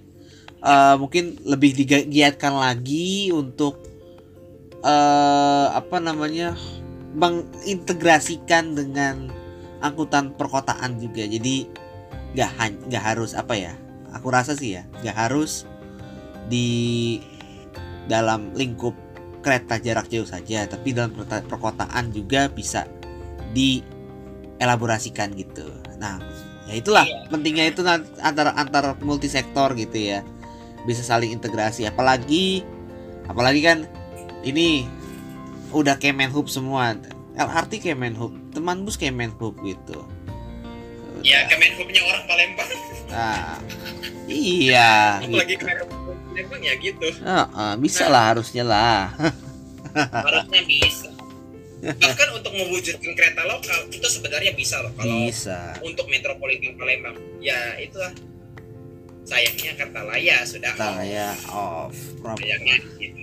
eh, mungkin lebih digiatkan lagi untuk eh apa namanya mengintegrasikan dengan angkutan perkotaan juga. Jadi nggak nggak harus apa ya? Aku rasa sih ya nggak harus di dalam lingkup kereta jarak jauh saja, tapi dalam kereta perkotaan juga bisa dielaborasikan gitu. Nah, ya itulah Iya. pentingnya itu antara antar multisektor gitu ya bisa saling integrasi apalagi apalagi kan ini udah Kemenhub semua LRT Kemenhub teman bus Kemenhub gitu ya. Kemenhubnya orang Palembang Nah, iya gitu. lagi Kemenhub Palembang ya gitu. Ah, ah, bisa lah harusnya lah. (laughs) Harusnya bisa. Bahkan untuk mewujudkan kereta lokal itu sebenarnya bisa loh kalau Bisa. untuk metropolitan Palembang. Ya itulah. Sayangnya Kartalaya sudah Saya off. Prop. sayangnya gitu.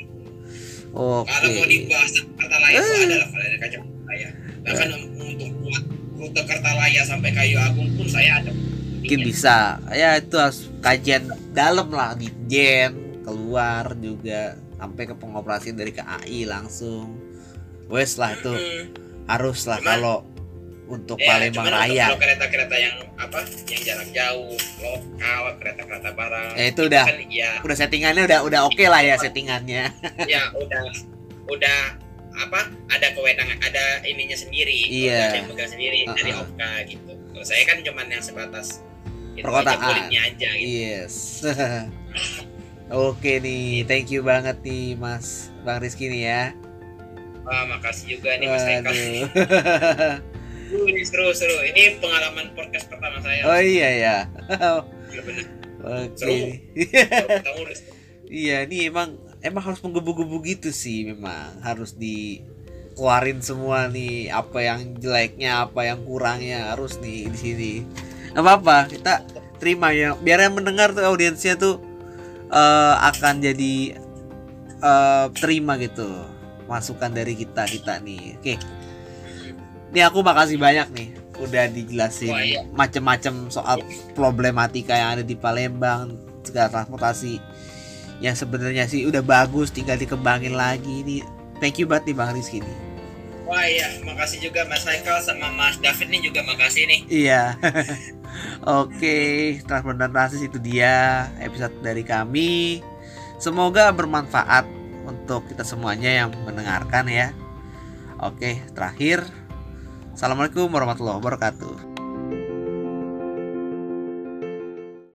Oke. Kalau mau dibahas Kartalaya itu Eh. adalah kalau ada kaca Kartalaya. Bahkan untuk buat rute Kartalaya sampai Kayu Agung pun saya ada. Mungkin bisa. Ya itu harus kajian dalam lah di Jen keluar juga sampai ke pengoperasian dari KAI langsung. Wes lah itu Hmm. harus lah kalau untuk Ya, Palembang cuman untuk Raya. kalau kereta-kereta yang apa yang jarak jauh lokal kereta-kereta barang Ya, itu udah kan ya udah settingannya udah udah oke lah ya settingannya. ya udah udah apa ada kewenangan ada ininya sendiri Iya. ada yang pegang sendiri dari Uh-uh. OPKA gitu kalau saya kan cuman yang sebatas itu Perkotaan. aja aja gitu Yes. (laughs) Oke nih, thank you banget nih Mas Bang Rizky nih ya. Wah, makasih juga nih Mas Eka Waduh. (laughs) ini seru seru ini pengalaman podcast pertama saya Oh iya ya. (laughs) Oke. Seru. baru ketemu udah Iya, ini emang emang harus menggebu-gebu gitu sih memang harus dikeluarin semua nih apa yang jeleknya, apa yang kurangnya harus nih di sini. Gak apa-apa, kita terima ya. Biar yang mendengar tuh audiensnya tuh eh, akan jadi eh, terima gitu masukan dari kita kita nih. Oke. Ini aku makasih banyak nih udah dijelasin iya. macem-macem soal problematika yang ada di Palembang segala transportasi yang sebenarnya sih udah bagus tinggal dikembangin lagi. Ini thank you banget nih Bang Rizky nih. Wah iya, makasih juga Mas Haikal sama Mas David nih juga makasih nih. iya. (laughs) Oke dan transis itu dia episode dari kami. Semoga bermanfaat untuk kita semuanya yang mendengarkan ya. Oke terakhir. Assalamualaikum warahmatullahi wabarakatuh